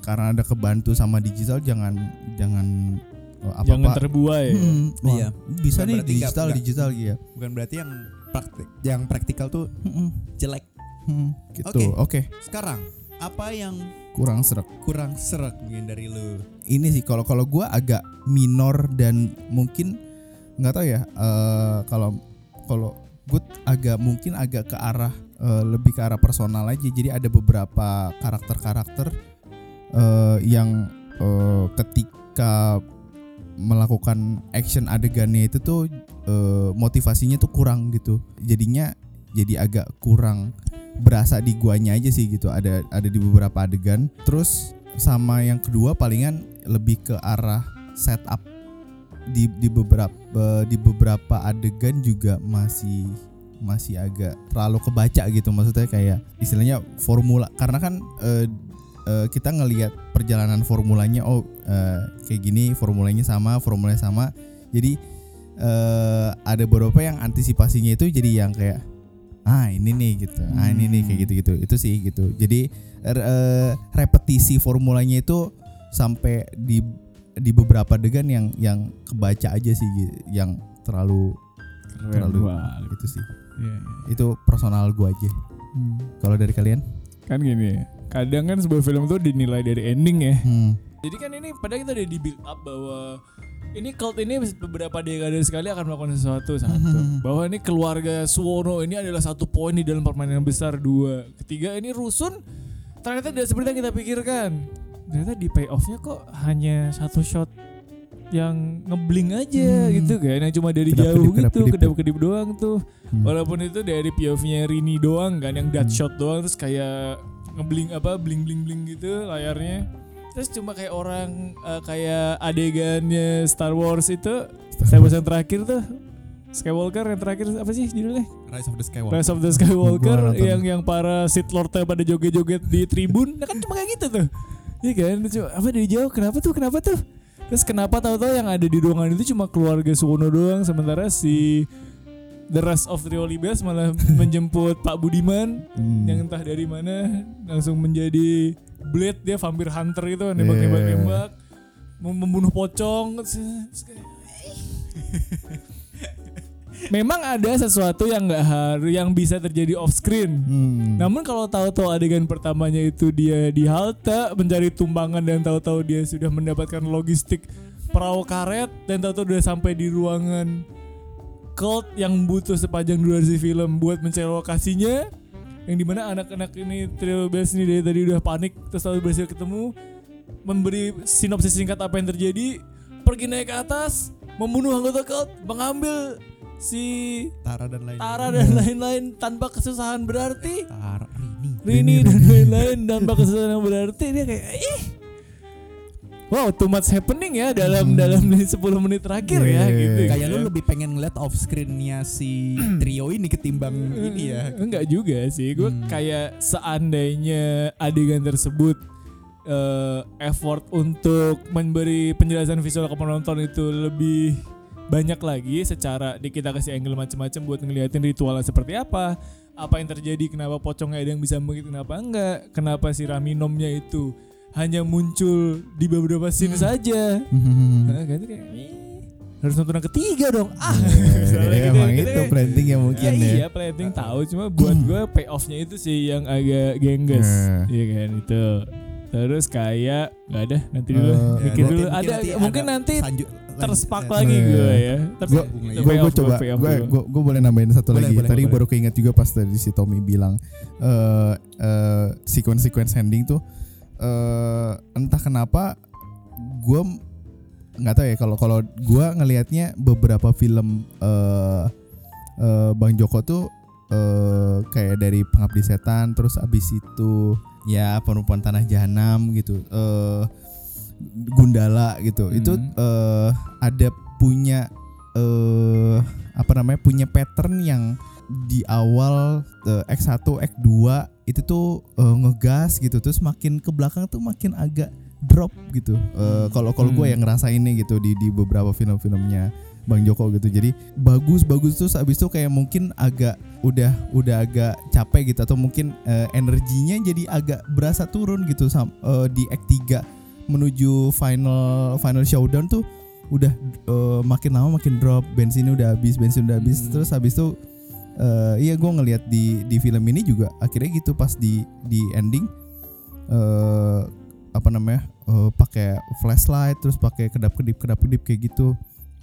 karena ada kebantu sama digital jangan jangan oh, apa jangan terbuai ya. Hmm, wah, Iya. bisa Bukan nih digital nggak- digital ya Bukan berarti yang praktik yang praktikal tuh Hmm, jelek. hmm, gitu Oke. oke Sekarang apa yang kurang serak kurang serak mungkin dari lu? ini sih kalau kalau gua agak minor dan mungkin nggak tahu ya eh, kalau kalau gue agak mungkin agak ke arah eh, lebih ke arah personal aja. Jadi ada beberapa karakter-karakter eh, yang eh, ketika melakukan action adegannya itu tuh eh, motivasinya tuh kurang gitu. Jadinya jadi agak kurang berasa di guanya aja sih gitu. Ada ada di beberapa adegan. Terus sama yang kedua palingan lebih ke arah setup. Di di beberapa di beberapa adegan juga masih masih agak terlalu kebaca gitu. Maksudnya kayak istilahnya formula karena kan eh, eh, kita ngelihat perjalanan formulanya oh eh, kayak gini formulanya sama formulanya sama. Jadi eh, ada beberapa yang antisipasinya itu jadi yang kayak ah ini nih gitu. Ah ini nih kayak gitu gitu itu sih gitu. Jadi eh, repetisi formulanya itu sampai di di beberapa adegan yang yang kebaca aja sih yang terlalu Keren terlalu banget. gitu sih Iya. itu personal gua aja Hmm. kalau dari kalian Kan gini ya. Kadang kan sebuah film tuh dinilai dari ending ya. hmm. Jadi kan ini padahal kita udah di build up bahwa ini cult ini beberapa dekade sekali akan melakukan sesuatu satu bahwa ini keluarga Suwono ini adalah satu poin di dalam permainan besar dua ketiga ini rusun ternyata tidak seperti yang kita pikirkan ternyata di payoffnya kok hanya satu shot yang ngebling aja gitu kan yang cuma dari Kedap-kedip, jauh gitu kedap-kedip. kedap-kedip doang tuh. Hmm. walaupun itu dari POV-nya Rini doang kan yang dead shot doang terus kayak ngebling apa bling bling bling gitu layarnya. Terus cuma kayak orang eh, kayak adegannya Star Wars itu Star Wars yang terakhir tuh Skywalker yang terakhir apa sih judulnya? Rise of the Skywalker. Rise of the Skywalker yang yang para Sith Lordnya pada joget-joget di tribun. Nah kan cuma kayak gitu tuh. Iya kan? Cuma apa dari jauh? Kenapa tuh? Kenapa tuh terus kenapa tahu-tahu yang ada di ruangan itu cuma keluarga Suwono doang sementara si the rest of Trio Libes malah *laughs* menjemput Pak Budiman Hmm. yang entah dari mana langsung menjadi Blade dia vampir hunter itu nembak-nembak Iya. nembak mau membunuh pocong Terus- terus kayak, *laughs* Memang ada sesuatu yang nggak harus yang bisa terjadi off screen. Hmm. Namun kalau tahu-tahu adegan pertamanya itu dia di halte mencari tumbangan dan tahu-tahu dia sudah mendapatkan logistik perahu karet dan tahu-tahu udah sampai di ruangan cult yang butuh sepanjang durasi film buat mencari lokasinya yang di mana anak-anak ini trio ini dari tadi udah panik terus lalu berhasil ketemu memberi sinopsis singkat apa yang terjadi pergi naik ke atas membunuh anggota cult mengambil si Tara dan lain. Tara dan lain-lain tanpa kesusahan berarti Tara Rini. Rini dan lain-lain tanpa kesusahan yang berarti dia kayak ih Wow, too much happening ya dalam dalam 10 menit terakhir ya Yeah. gitu. Kayak lu lebih pengen ngeliat off screennya si trio ini ketimbang ini ya. Enggak juga sih. Gue Hmm. kayak seandainya adegan tersebut eh, effort untuk memberi penjelasan visual ke penonton itu lebih banyak lagi secara di kita kasih angle macam-macam buat ngeliatin ritualnya seperti apa apa yang terjadi kenapa pocongnya ada yang bisa begitu kenapa enggak kenapa si Raminomnya itu hanya muncul di beberapa scene saja. Hmm. nah, kayak "Ih, harus nonton yang ketiga dong. Ah. *laughs* Ya, Soalnya gitu, emang kita itu planting ya mungkin Ya, ya. iya planting tahu cuma buat gue payoffnya itu sih yang agak gengges. Iya. Kan itu. Terus kayak nggak ada nanti dulu. Eh, mikir gua- dulu. ada mungkin nanti terspak lagi Eh. gue ya tapi gue payoff coba gue gua. gue gue boleh nambahin satu Boleh, lagi boleh, tadi boleh. baru keinget juga pas tadi si Tommy bilang eh eh, sequence sequence ending tuh eh entah kenapa gue nggak tahu ya kalau kalau gue ngelihatnya beberapa film eh eh, Bang Joko tuh eh kayak dari Pengabdi Setan terus abis itu ya Perempuan Tanah Jahanam gitu eh Gundala gitu. Itu Hmm. eh ada punya eh apa namanya punya pattern yang di awal eh, X1 X2 itu tuh eh, ngegas gitu. Terus makin ke belakang tuh makin agak drop gitu. Kalau kalau gue Hmm. yang ngerasainnya gitu di di beberapa film-filmnya Bang Joko gitu. Jadi bagus bagus terus abis itu kayak mungkin agak udah udah agak capek gitu. Atau mungkin eh, energinya jadi agak berasa turun gitu sam, eh, di Act 3 menuju final final showdown tuh udah eh, makin lama makin drop bensinnya udah habis bensin udah habis Hmm. terus habis itu eh, iya gue ngelihat di di film ini juga akhirnya gitu pas di di ending eh apa namanya eh, pakai flashlight terus pakai kedap kedip kedap kedip kayak gitu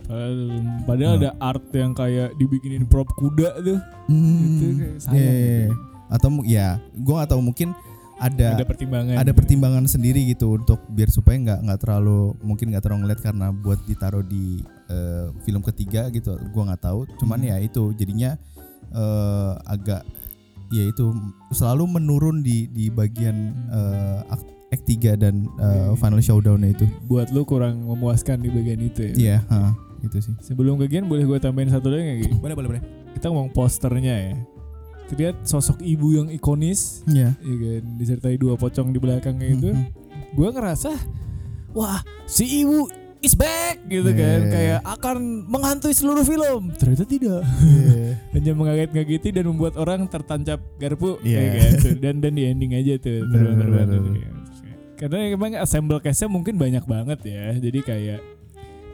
padahal, padahal Hmm. ada art yang kayak dibikinin prop kuda tuh Hmm, Gitu, kayak sayang iya, iya, gitu. iya. atau ya gue tahu mungkin ada ada pertimbangan ada pertimbangan sendiri gitu untuk biar supaya nggak nggak terlalu mungkin nggak terlalu ngeliat karena buat ditaruh di eh, film ketiga gitu gua nggak tahu cuman Hmm. ya itu jadinya eh, agak ya itu selalu menurun di di bagian eh, act, act 3 dan Hmm. final showdownnya itu buat lu kurang memuaskan di bagian itu ya iya ha, itu sih sebelum bagian boleh gue tambahin satu lagi? Boleh boleh boleh. kita ngomong posternya ya terlihat sosok ibu yang ikonis. Iya. Ya kan? Disertai dua pocong di belakangnya itu. Mhm. gue ngerasa wah si ibu is back gitu Yeah. kan. kayak akan menghantui seluruh film. Ternyata tidak. Iya. *laughs* hanya mengaget-ngageti dan membuat orang tertancap garpu Iya. ya kan? Dan dan di ending aja tuh. Terbang-terbang karena emang assemble castnya mungkin banyak banget ya. Jadi kayak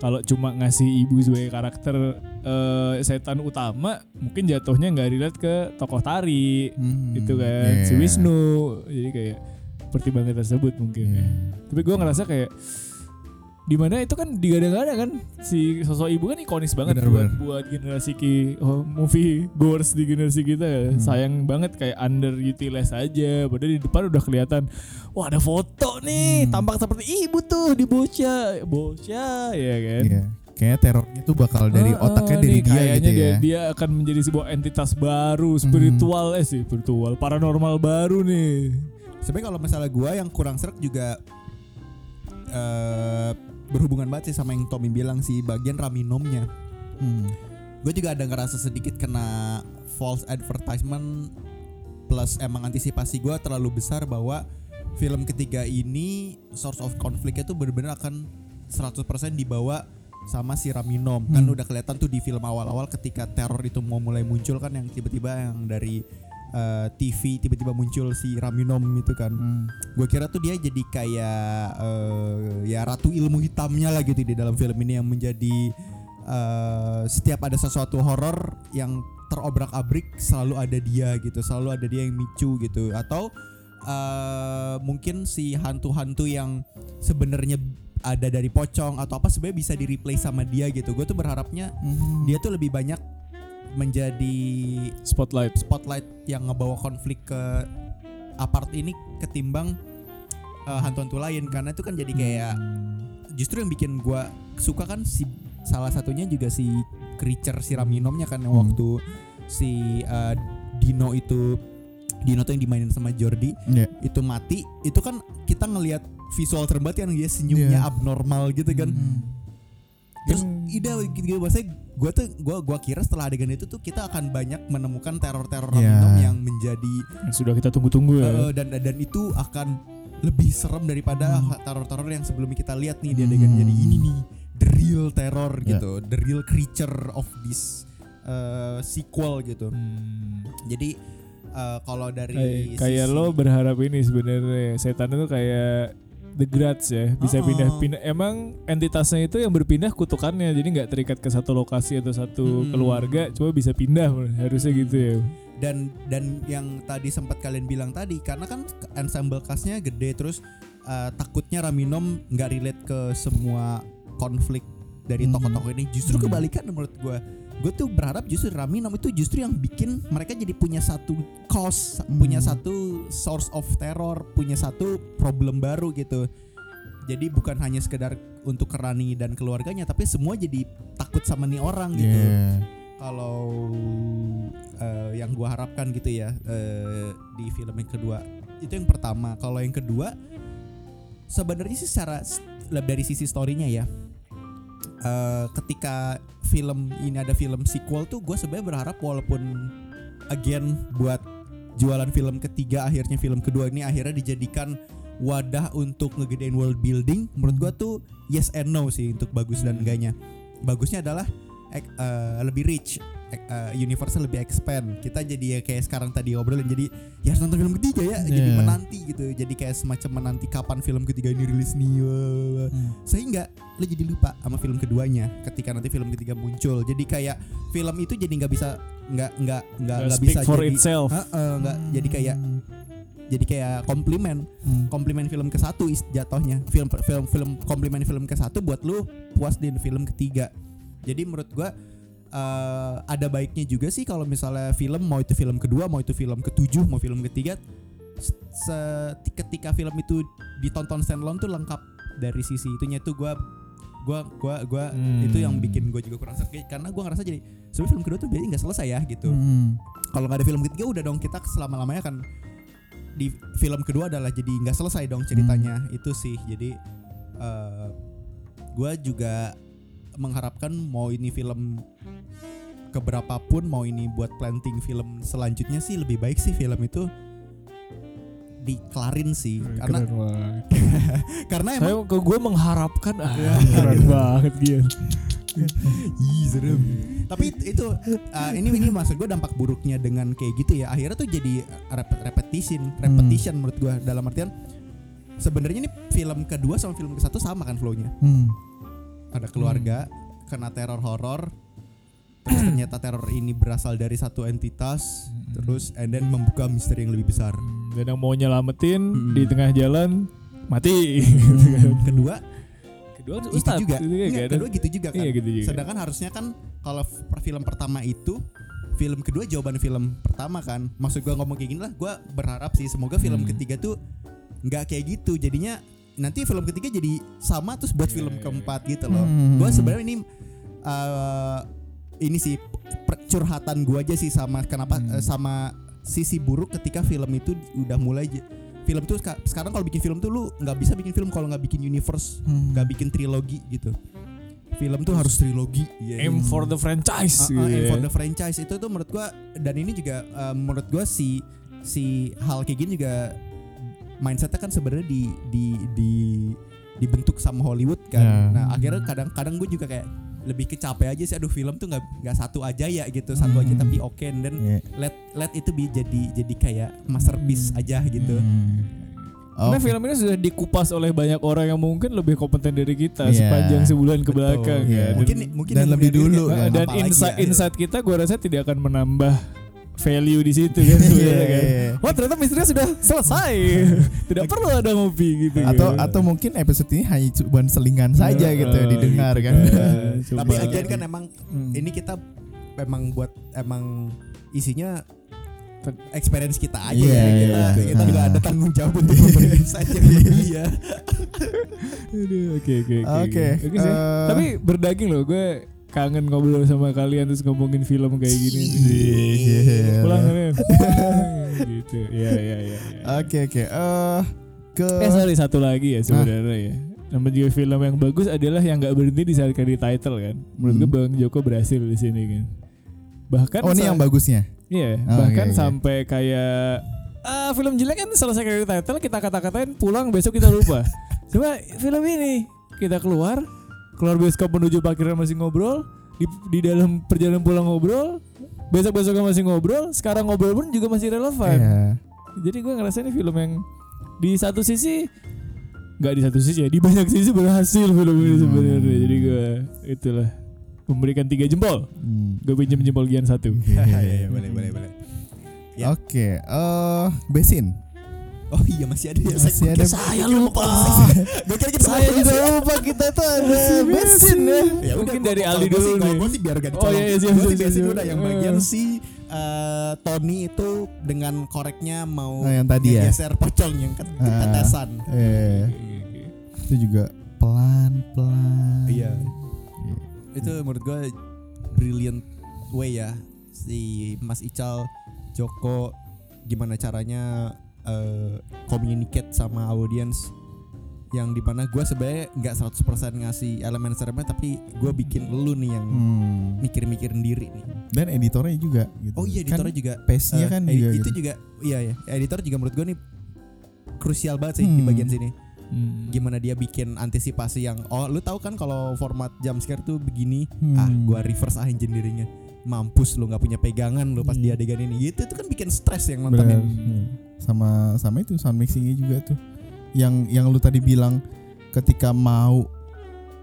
kalau cuma ngasih ibu sebagai karakter eh, setan utama mungkin jatuhnya nggak relate ke tokoh tari Hmm, gitu kan si iya. Wisnu jadi kayak pertimbangan tersebut mungkin ya. tapi gue ngerasa kayak di mana itu kan digadang-gadang kan si sosok ibu kan ikonis banget Bener, buat bener. buat generasi ki oh, movie goers di generasi kita ya. Hmm. sayang banget kayak underutilized aja padahal di depan udah kelihatan wah ada foto nih Hmm. tampak seperti ibu tuh di bocah bocah ya kan Iya. Kayaknya terornya tuh bakal dari Ah, otaknya ah, dari nih, dia kayaknya gitu dia, ya. dia akan menjadi sebuah entitas baru spiritual eh sih spiritual paranormal baru nih Sebenarnya kalau masalah gua yang kurang serak juga eh berhubungan banget sih sama yang Tommy bilang sih bagian raminomnya. Hmm. Gue juga ada ngerasa sedikit kena false advertisement plus emang antisipasi gua terlalu besar bahwa film ketiga ini source of conflict itu benar-benar akan 100% dibawa sama si Raminom kan Hmm. udah kelihatan tuh di film awal-awal ketika teror itu mau mulai muncul kan yang tiba-tiba yang dari eh, TV tiba-tiba muncul si Raminom itu kan Hmm. gue kira tuh dia jadi kayak eh, ya ratu ilmu hitamnya lah gitu di dalam film ini yang menjadi eh, setiap ada sesuatu horor yang terobrak-abrik selalu ada dia gitu selalu ada dia yang micu gitu atau eh, mungkin si hantu-hantu yang sebenarnya ada dari pocong atau apa sebenarnya bisa di replay sama dia gitu gue tuh berharapnya Hmm. dia tuh lebih banyak menjadi Spotlight. spotlight yang ngebawa konflik ke apart ini ketimbang uh, hantu-hantu lain karena itu kan jadi kayak justru yang bikin gua suka kan si salah satunya juga si creature si Raminomnya kan yang Hmm. waktu si uh, Dino itu Dino tuh yang dimainin sama Jordi Iya. itu mati itu kan kita ngelihat visual terbaik yang dia senyumnya Iya. abnormal gitu kan Terus ide gitu maksudnya gue tuh gue gua kira setelah adegan itu tuh kita akan banyak menemukan teror-teror Iya. Raminom yang menjadi Yang sudah kita tunggu-tunggu ya. dan dan itu akan lebih serem daripada Hmm. teror-teror yang sebelumnya kita lihat nih di adegan jadi ini nih the real terror Ya. gitu, the real creature of this eh, sequel gitu. Jadi eh, kalau dari Kayak, kayak lo berharap ini sebenarnya setan itu kayak The Grudge ya bisa pindah-pindah emang entitasnya itu yang berpindah kutukannya jadi nggak terikat ke satu lokasi atau satu Mm-mm. keluarga cuma bisa pindah harusnya gitu ya dan dan yang tadi sempat kalian bilang tadi karena kan ensemble castnya gede terus eh, takutnya Raminom nggak relate ke semua konflik dari Hmm. tokoh-tokoh ini justru Hmm. kebalikan menurut gue gue tuh berharap justru Raminom itu justru yang bikin mereka jadi punya satu cause punya satu source of terror punya satu problem baru gitu. Jadi bukan hanya sekedar untuk Rani dan keluarganya tapi semua jadi takut sama nih orang gitu. Iya. kalau eh, yang gua harapkan gitu ya eh, di film yang kedua itu yang pertama. Kalau yang kedua sebenarnya sih secara dari sisi storynya ya eh, ketika film ini ada film sequel tuh gue sebenarnya berharap walaupun again buat jualan film ketiga akhirnya film kedua ini akhirnya dijadikan wadah untuk ngegedein world building menurut gua tuh yes and no sih untuk bagus dan enggaknya. Bagusnya adalah eh, lebih rich eh, universe lebih expand kita jadi ya kayak sekarang tadi ngobrolin jadi ya harus nonton film ketiga ya jadi Yeah. menanti gitu jadi kayak semacam menanti kapan film ketiga ini rilis nih. Hmm. sehingga lo jadi lupa sama film keduanya ketika nanti film ketiga muncul jadi kayak film itu jadi nggak bisa nggak nggak nggak Nggak bisa for jadi itself. Heeh, nggak jadi kayak jadi kayak komplimen Hmm. komplimen film ke satu is jatuhnya film film film komplimen film ke satu buat lu puas di film ketiga jadi menurut gua eh, ada baiknya juga sih kalau misalnya film mau itu film kedua mau itu film ketujuh mau film ketiga se- ketika film itu ditonton standalone tuh lengkap dari sisi itunya. Tuh gua gua gua gua Hmm. itu yang bikin gua juga kurang sergi karena gua ngerasa jadi sebenarnya film kedua tuh biasanya nggak selesai ya gitu. Hmm. kalau nggak ada film ketiga udah dong kita selama lamanya kan di film kedua adalah jadi nggak selesai dong ceritanya. Itu sih jadi eh gue juga mengharapkan mau ini film keberapapun mau ini buat planting film selanjutnya sih lebih baik sih film itu dikelarin sih karena keren *laughs* karena saya emang ke gue mengharapkan ah keren banget dia Ih, serem. Tapi it- itu uh, ini ini maksud gue dampak buruknya dengan kayak gitu ya. Akhirnya tuh jadi rep- repetition, repetition menurut gue dalam artian sebenarnya ini film kedua sama film ke satu sama kan flow-nya. Hmm. Ada keluarga kena teror horor. Terus ternyata teror ini berasal dari satu entitas, terus and then membuka misteri yang lebih besar. dan yang mau nyelamatin Mm-mm. di tengah jalan mati Kedua kedua gitu ustad juga. gitu ya, Enggak, kan? kedua gitu juga kan. iya gitu juga Sedangkan harusnya kan kalau film pertama itu film kedua jawaban film pertama kan. Maksud gua ngomong kayak gini lah, gua berharap sih semoga film Hmm. ketiga tuh nggak kayak gitu. Jadinya nanti film ketiga jadi sama terus buat film iya, keempat gitu loh. Hmm. Gua sebenarnya ini eh, ini sih per- curhatan gua aja sih sama kenapa Hmm. eh, sama sisi buruk ketika film itu udah mulai film tuh seka- sekarang kalau bikin film tuh lu nggak bisa bikin film kalau nggak bikin universe Hmm. nggak bikin trilogi gitu film tuh harus trilogi ya aim for the franchise Uh, uh, gitu aim ya. for the franchise itu tuh menurut gua dan ini juga uh, menurut gua si si hal kayak gini juga mindsetnya kan sebenarnya di di di dibentuk sama Hollywood kan. Ya. Nah akhirnya kadang-kadang gue juga kayak lebih kecapek aja sih. Aduh film tuh nggak nggak satu aja ya gitu, satu aja tapi oke. Dan Iya. let let itu bi- jadi jadi kayak masterpiece aja gitu. Karena Oke. film ini sudah dikupas oleh banyak orang yang mungkin lebih kompeten dari kita Iya. sepanjang sebulan ke belakang Iya. ya. Dan- Mungkin mungkin Dan lebih dulu ini, kan. dan insight ya. insight kita gue rasa tidak akan menambah value di situ kan *laughs* sebenarnya kan. Iya. Wah ternyata misterinya sudah selesai. *laughs* tidak perlu ada ngopi gitu. atau kan. atau mungkin episode ini hanya cuma selingan saja gitu Oh, didengar gitu kan. *laughs* Coba. Tapi again kan emang Hmm. ini kita memang buat emang isinya experience kita aja Iya, ya. iya, Kita, betul. kita nggak ada tanggung jawab untuk memberi insight yang lebih ya. Aduh, Oke oke Oke, Oke sih. eh, Tapi berdaging loh gue kangen ngobrol sama kalian terus ngomongin film kayak gini. Iya. Pulang kan *laughs* gitu. Ya ya ya. ya. Oke oke. Eh ke Eh sorry satu lagi ya sebenarnya ya. Nama juga film yang bagus adalah yang nggak berhenti di saat credit title kan. Menurut gue Hmm. Bang Joko berhasil di sini kan. Bahkan Oh ini yang bagusnya. Iya, Oh, bahkan iya, sampai kayak ah film jelek kan selesai credit title kita kata-katain pulang besok kita lupa. *laughs* Cuma film ini kita keluar keluar bioskop menuju parkiran masih ngobrol di, di dalam perjalanan pulang ngobrol besok besoknya masih ngobrol sekarang ngobrol pun juga masih relevan Iya. jadi gue ngerasa ini film yang di satu sisi nggak di satu sisi ya di banyak sisi berhasil film ini Hmm. sebenarnya jadi gue itulah memberikan tiga jempol Hmm. gue pinjam jempol Gian satu Iya, *laughs* boleh boleh boleh. Ya. Oke, eh Besin. Oh iya masih ada ya. Masih ada. Saya lupa. Gue kira kita saya juga lupa kita tuh ada Besin ya Ya udah, gua- dari Aldi dulu kalau nih gua sih biar gak Oh, dicolong. iya, iya, sih besin siap. udah yang Eh. bagian si eh, Tony itu dengan koreknya mau Oh, yang tadi ya? ngegeser pocong yang ket- Ah. ketetesan. Eh itu juga pelan pelan. Iya. Itu menurut gue brilliant way ya si Mas Ical Joko gimana caranya eh, communicate sama audience yang di mana gue sebenarnya nggak 100% ngasih elemen seremnya tapi gue bikin lu nih yang Hmm. mikir-mikir sendiri nih. Dan editornya juga gitu. Oh iya editornya juga pace-nya eh, kan edi- juga itu gitu. juga iya ya editor juga menurut gue nih krusial banget sih di Hmm. bagian sini Hmm. gimana dia bikin antisipasi yang oh lu tahu kan kalau format jump scare tuh begini Hmm. ah gua reverse ah engineeringnya mampus lu nggak punya pegangan lu pas di Hmm. adegan ini gitu itu kan bikin stres yang nontonnya Hmm. Sama sama itu sound mixingnya juga tuh. Yang yang lu tadi bilang ketika mau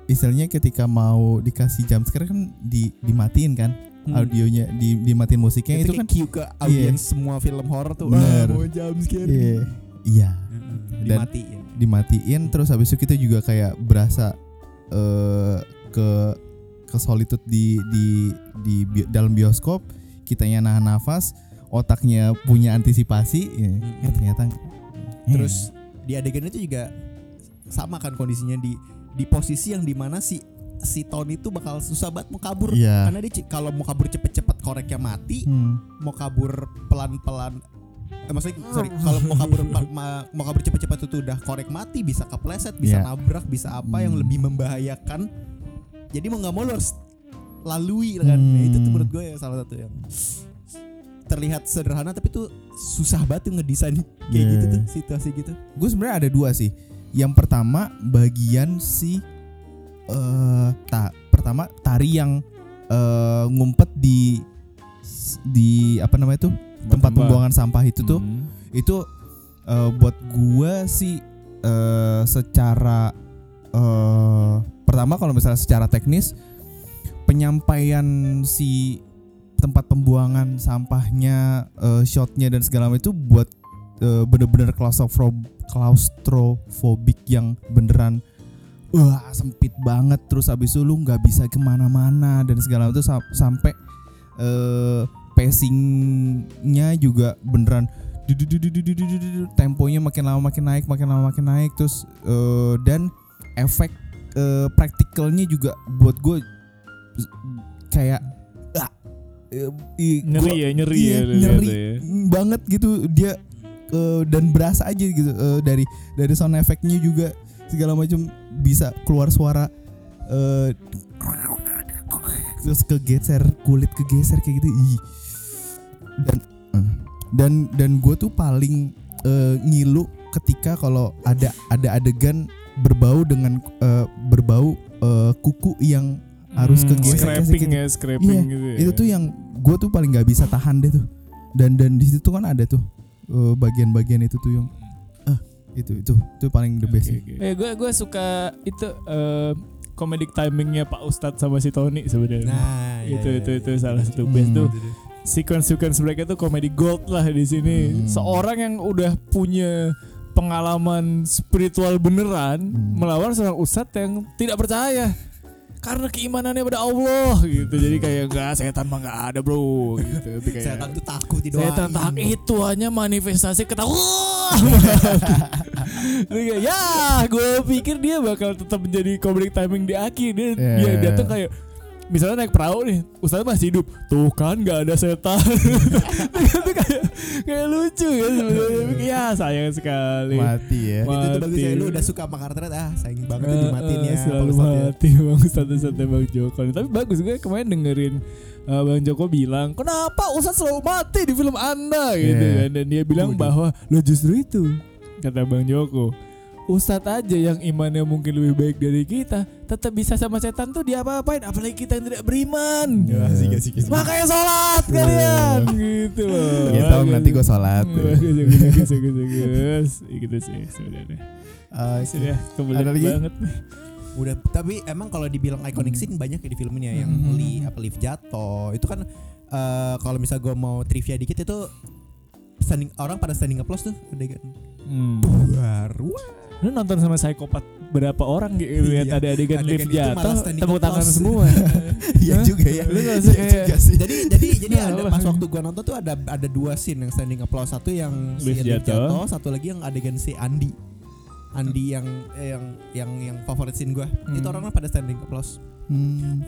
istilahnya ketika mau dikasih jump scare kan di dimatiin kan Hmm. audionya di dimatiin musiknya itu, itu, kan cue ke audiens semua film horor tuh Bener. ah, mau jump scare iya iya Heeh, Dan- dimatiin dimatiin terus habis itu kita juga kayak berasa eh ke ke solitude di di di bi- dalam bioskop kitanya nahan nafas otaknya punya antisipasi ya, Mm-mm. eh, ternyata terus di adegan itu juga sama kan kondisinya di di posisi yang di mana si si Tony itu bakal susah banget mau kabur Iya. karena dia kalau mau kabur cepet-cepet koreknya mati hmm, mau kabur pelan-pelan eh, maksudnya sorry kalau mau kabur mau kabur cepet-cepet itu udah korek mati bisa kepleset bisa Iya. nabrak bisa apa yang Hmm. lebih membahayakan jadi mau nggak mau lo harus lalui kan Hmm. Nah, itu tuh menurut gue ya salah satu yang terlihat sederhana tapi tuh susah banget tuh ngedesain kayak Iya. gitu tuh situasi gitu gue sebenarnya ada dua sih yang pertama bagian si eh ta pertama tari yang eh, ngumpet di di apa namanya tuh tempat Tempat. pembuangan sampah itu tuh Hmm. itu eh, buat gua sih eh, secara eh, pertama kalau misalnya secara teknis penyampaian si tempat pembuangan sampahnya eh, shotnya dan segala macam itu buat eh, bener-bener claustrophob claustrophobic yang beneran wah sempit banget. Terus abis itu lu nggak bisa ke mana-mana dan segala macam sam- sampai eh, pacingnya juga beneran temponya makin lama makin naik makin lama makin naik terus eh, dan efek eh, praktikalnya juga buat gue kayak ah, i- Nyeri gua- ya, nyeri iya, ya, nyeri ya. banget gitu. Dia eh, dan berasa aja gitu eh, dari dari sound efeknya juga segala macam bisa keluar suara eh, terus kegeser kulit kegeser kayak gitu. Ih. Dan dan dan gue tuh paling eh, ngilu ketika kalau ada ada adegan berbau dengan eh, berbau eh, kuku yang harus Hmm, kegesek scraping ya, scraping Iya, gitu ya. itu tuh yang gue tuh paling nggak bisa tahan deh tuh dan dan di situ kan ada tuh eh, bagian-bagian itu tuh yang ah itu itu itu paling the best sih. Eh gue gue suka itu eh, comedic timingnya Pak Ustadz sama si Tony sebenarnya. Nah, iya, itu iya, itu iya. itu salah satu best Hmm. tuh. Sequence-sequence mereka tuh comedy gold lah di sini. Hmm. Seorang yang udah punya pengalaman spiritual beneran Hmm. melawan seorang ustadz yang tidak percaya karena keimanannya pada Allah gitu. Jadi kayak enggak setan mah enggak ada, Bro gitu. Tapi kayak Setan tuh takut didoain. Setan tak itu hanya manifestasi. *laughs* Jadi kayak, ya, gue pikir dia bakal tetap menjadi comedic timing di akhir. Dia Yeah. dia datang kayak misalnya naik perahu nih, Ustaz masih hidup. Tuh kan nggak ada setan. *laughs* itu kayak kayak lucu ya sebenarnya. Tapi Ya sayang sekali. mati ya Ma- Itu tuh bagus ya Mati. lu udah suka sama karakternya ah sayang banget tuh dimatiin ya Eh, selalu Ustadz ya. mati bang Ustadz Ustadz bang Joko tapi bagus gue kemarin dengerin uh, bang Joko bilang kenapa Ustadz selalu mati di film anda gitu Iya. kan dan dia bilang bahwa lo justru itu kata bang Joko Ustadz aja yang imannya mungkin lebih baik dari kita tetap bisa sama setan tuh diapa-apain apalagi kita yang tidak beriman Ya, asik, asik, asik. makanya sholat kalian gitu loh ya tau nanti gue sholat gitu sih sebenarnya Eh, sudah kebelet Ada lagi? banget Udah tapi emang kalau dibilang iconic scene banyak ya di film ini ya yang Hmm. li apa lift jatuh. Itu kan eh, kalau misal gue mau trivia dikit itu standing orang pada standing applause tuh adegan. Hmm. Baru Lu nonton sama psikopat berapa orang gitu lihat Iya. ada adegan Adegan lift itu jatuh tepuk tangan semua. *laughs* Iya juga ya. Lu Iya kayak juga sih. *laughs* jadi jadi jadi Nah, ada pas waktu gua nonton tuh ada ada dua scene yang standing applause satu yang si Lift lift jatuh. jatuh, satu lagi yang adegan si Andi Andi yang eh, yang yang yang favorit scene gua itu Hmm. orang pada standing applause Hmm.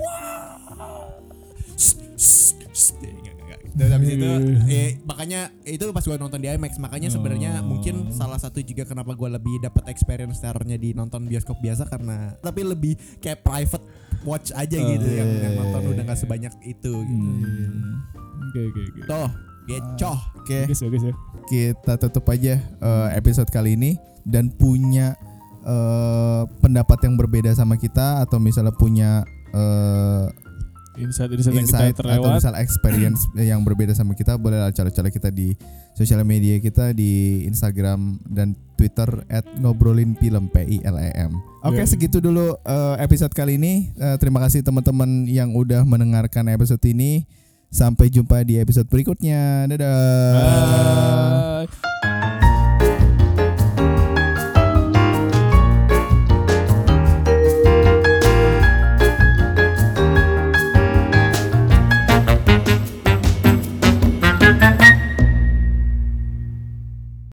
Dan habis itu eh, makanya itu pas gua nonton di IMAX makanya sebenarnya Oh. mungkin salah satu juga kenapa gua lebih dapat experience terornya di nonton bioskop biasa karena tapi lebih kayak private watch aja gitu Oh, yang, iya, yang iya, nonton iya. udah nggak sebanyak itu gitu. Hmm. Oke oke oke. Tuh, gecoh. Oke, Bagus bagus ya. kita tutup aja eh, episode kali ini dan punya eh, pendapat yang berbeda sama kita atau misalnya punya eh, Insight insight yang kita atau terlewat. misal experience *clears throat* yang berbeda sama kita boleh cara-cara kita di sosial media kita di Instagram dan Twitter at ngobrolin film P I L E M. Oke Yeah. segitu dulu eh, episode kali ini. Eh, terima kasih teman-teman yang udah mendengarkan episode ini. Sampai jumpa di episode berikutnya. Dadah. Bye.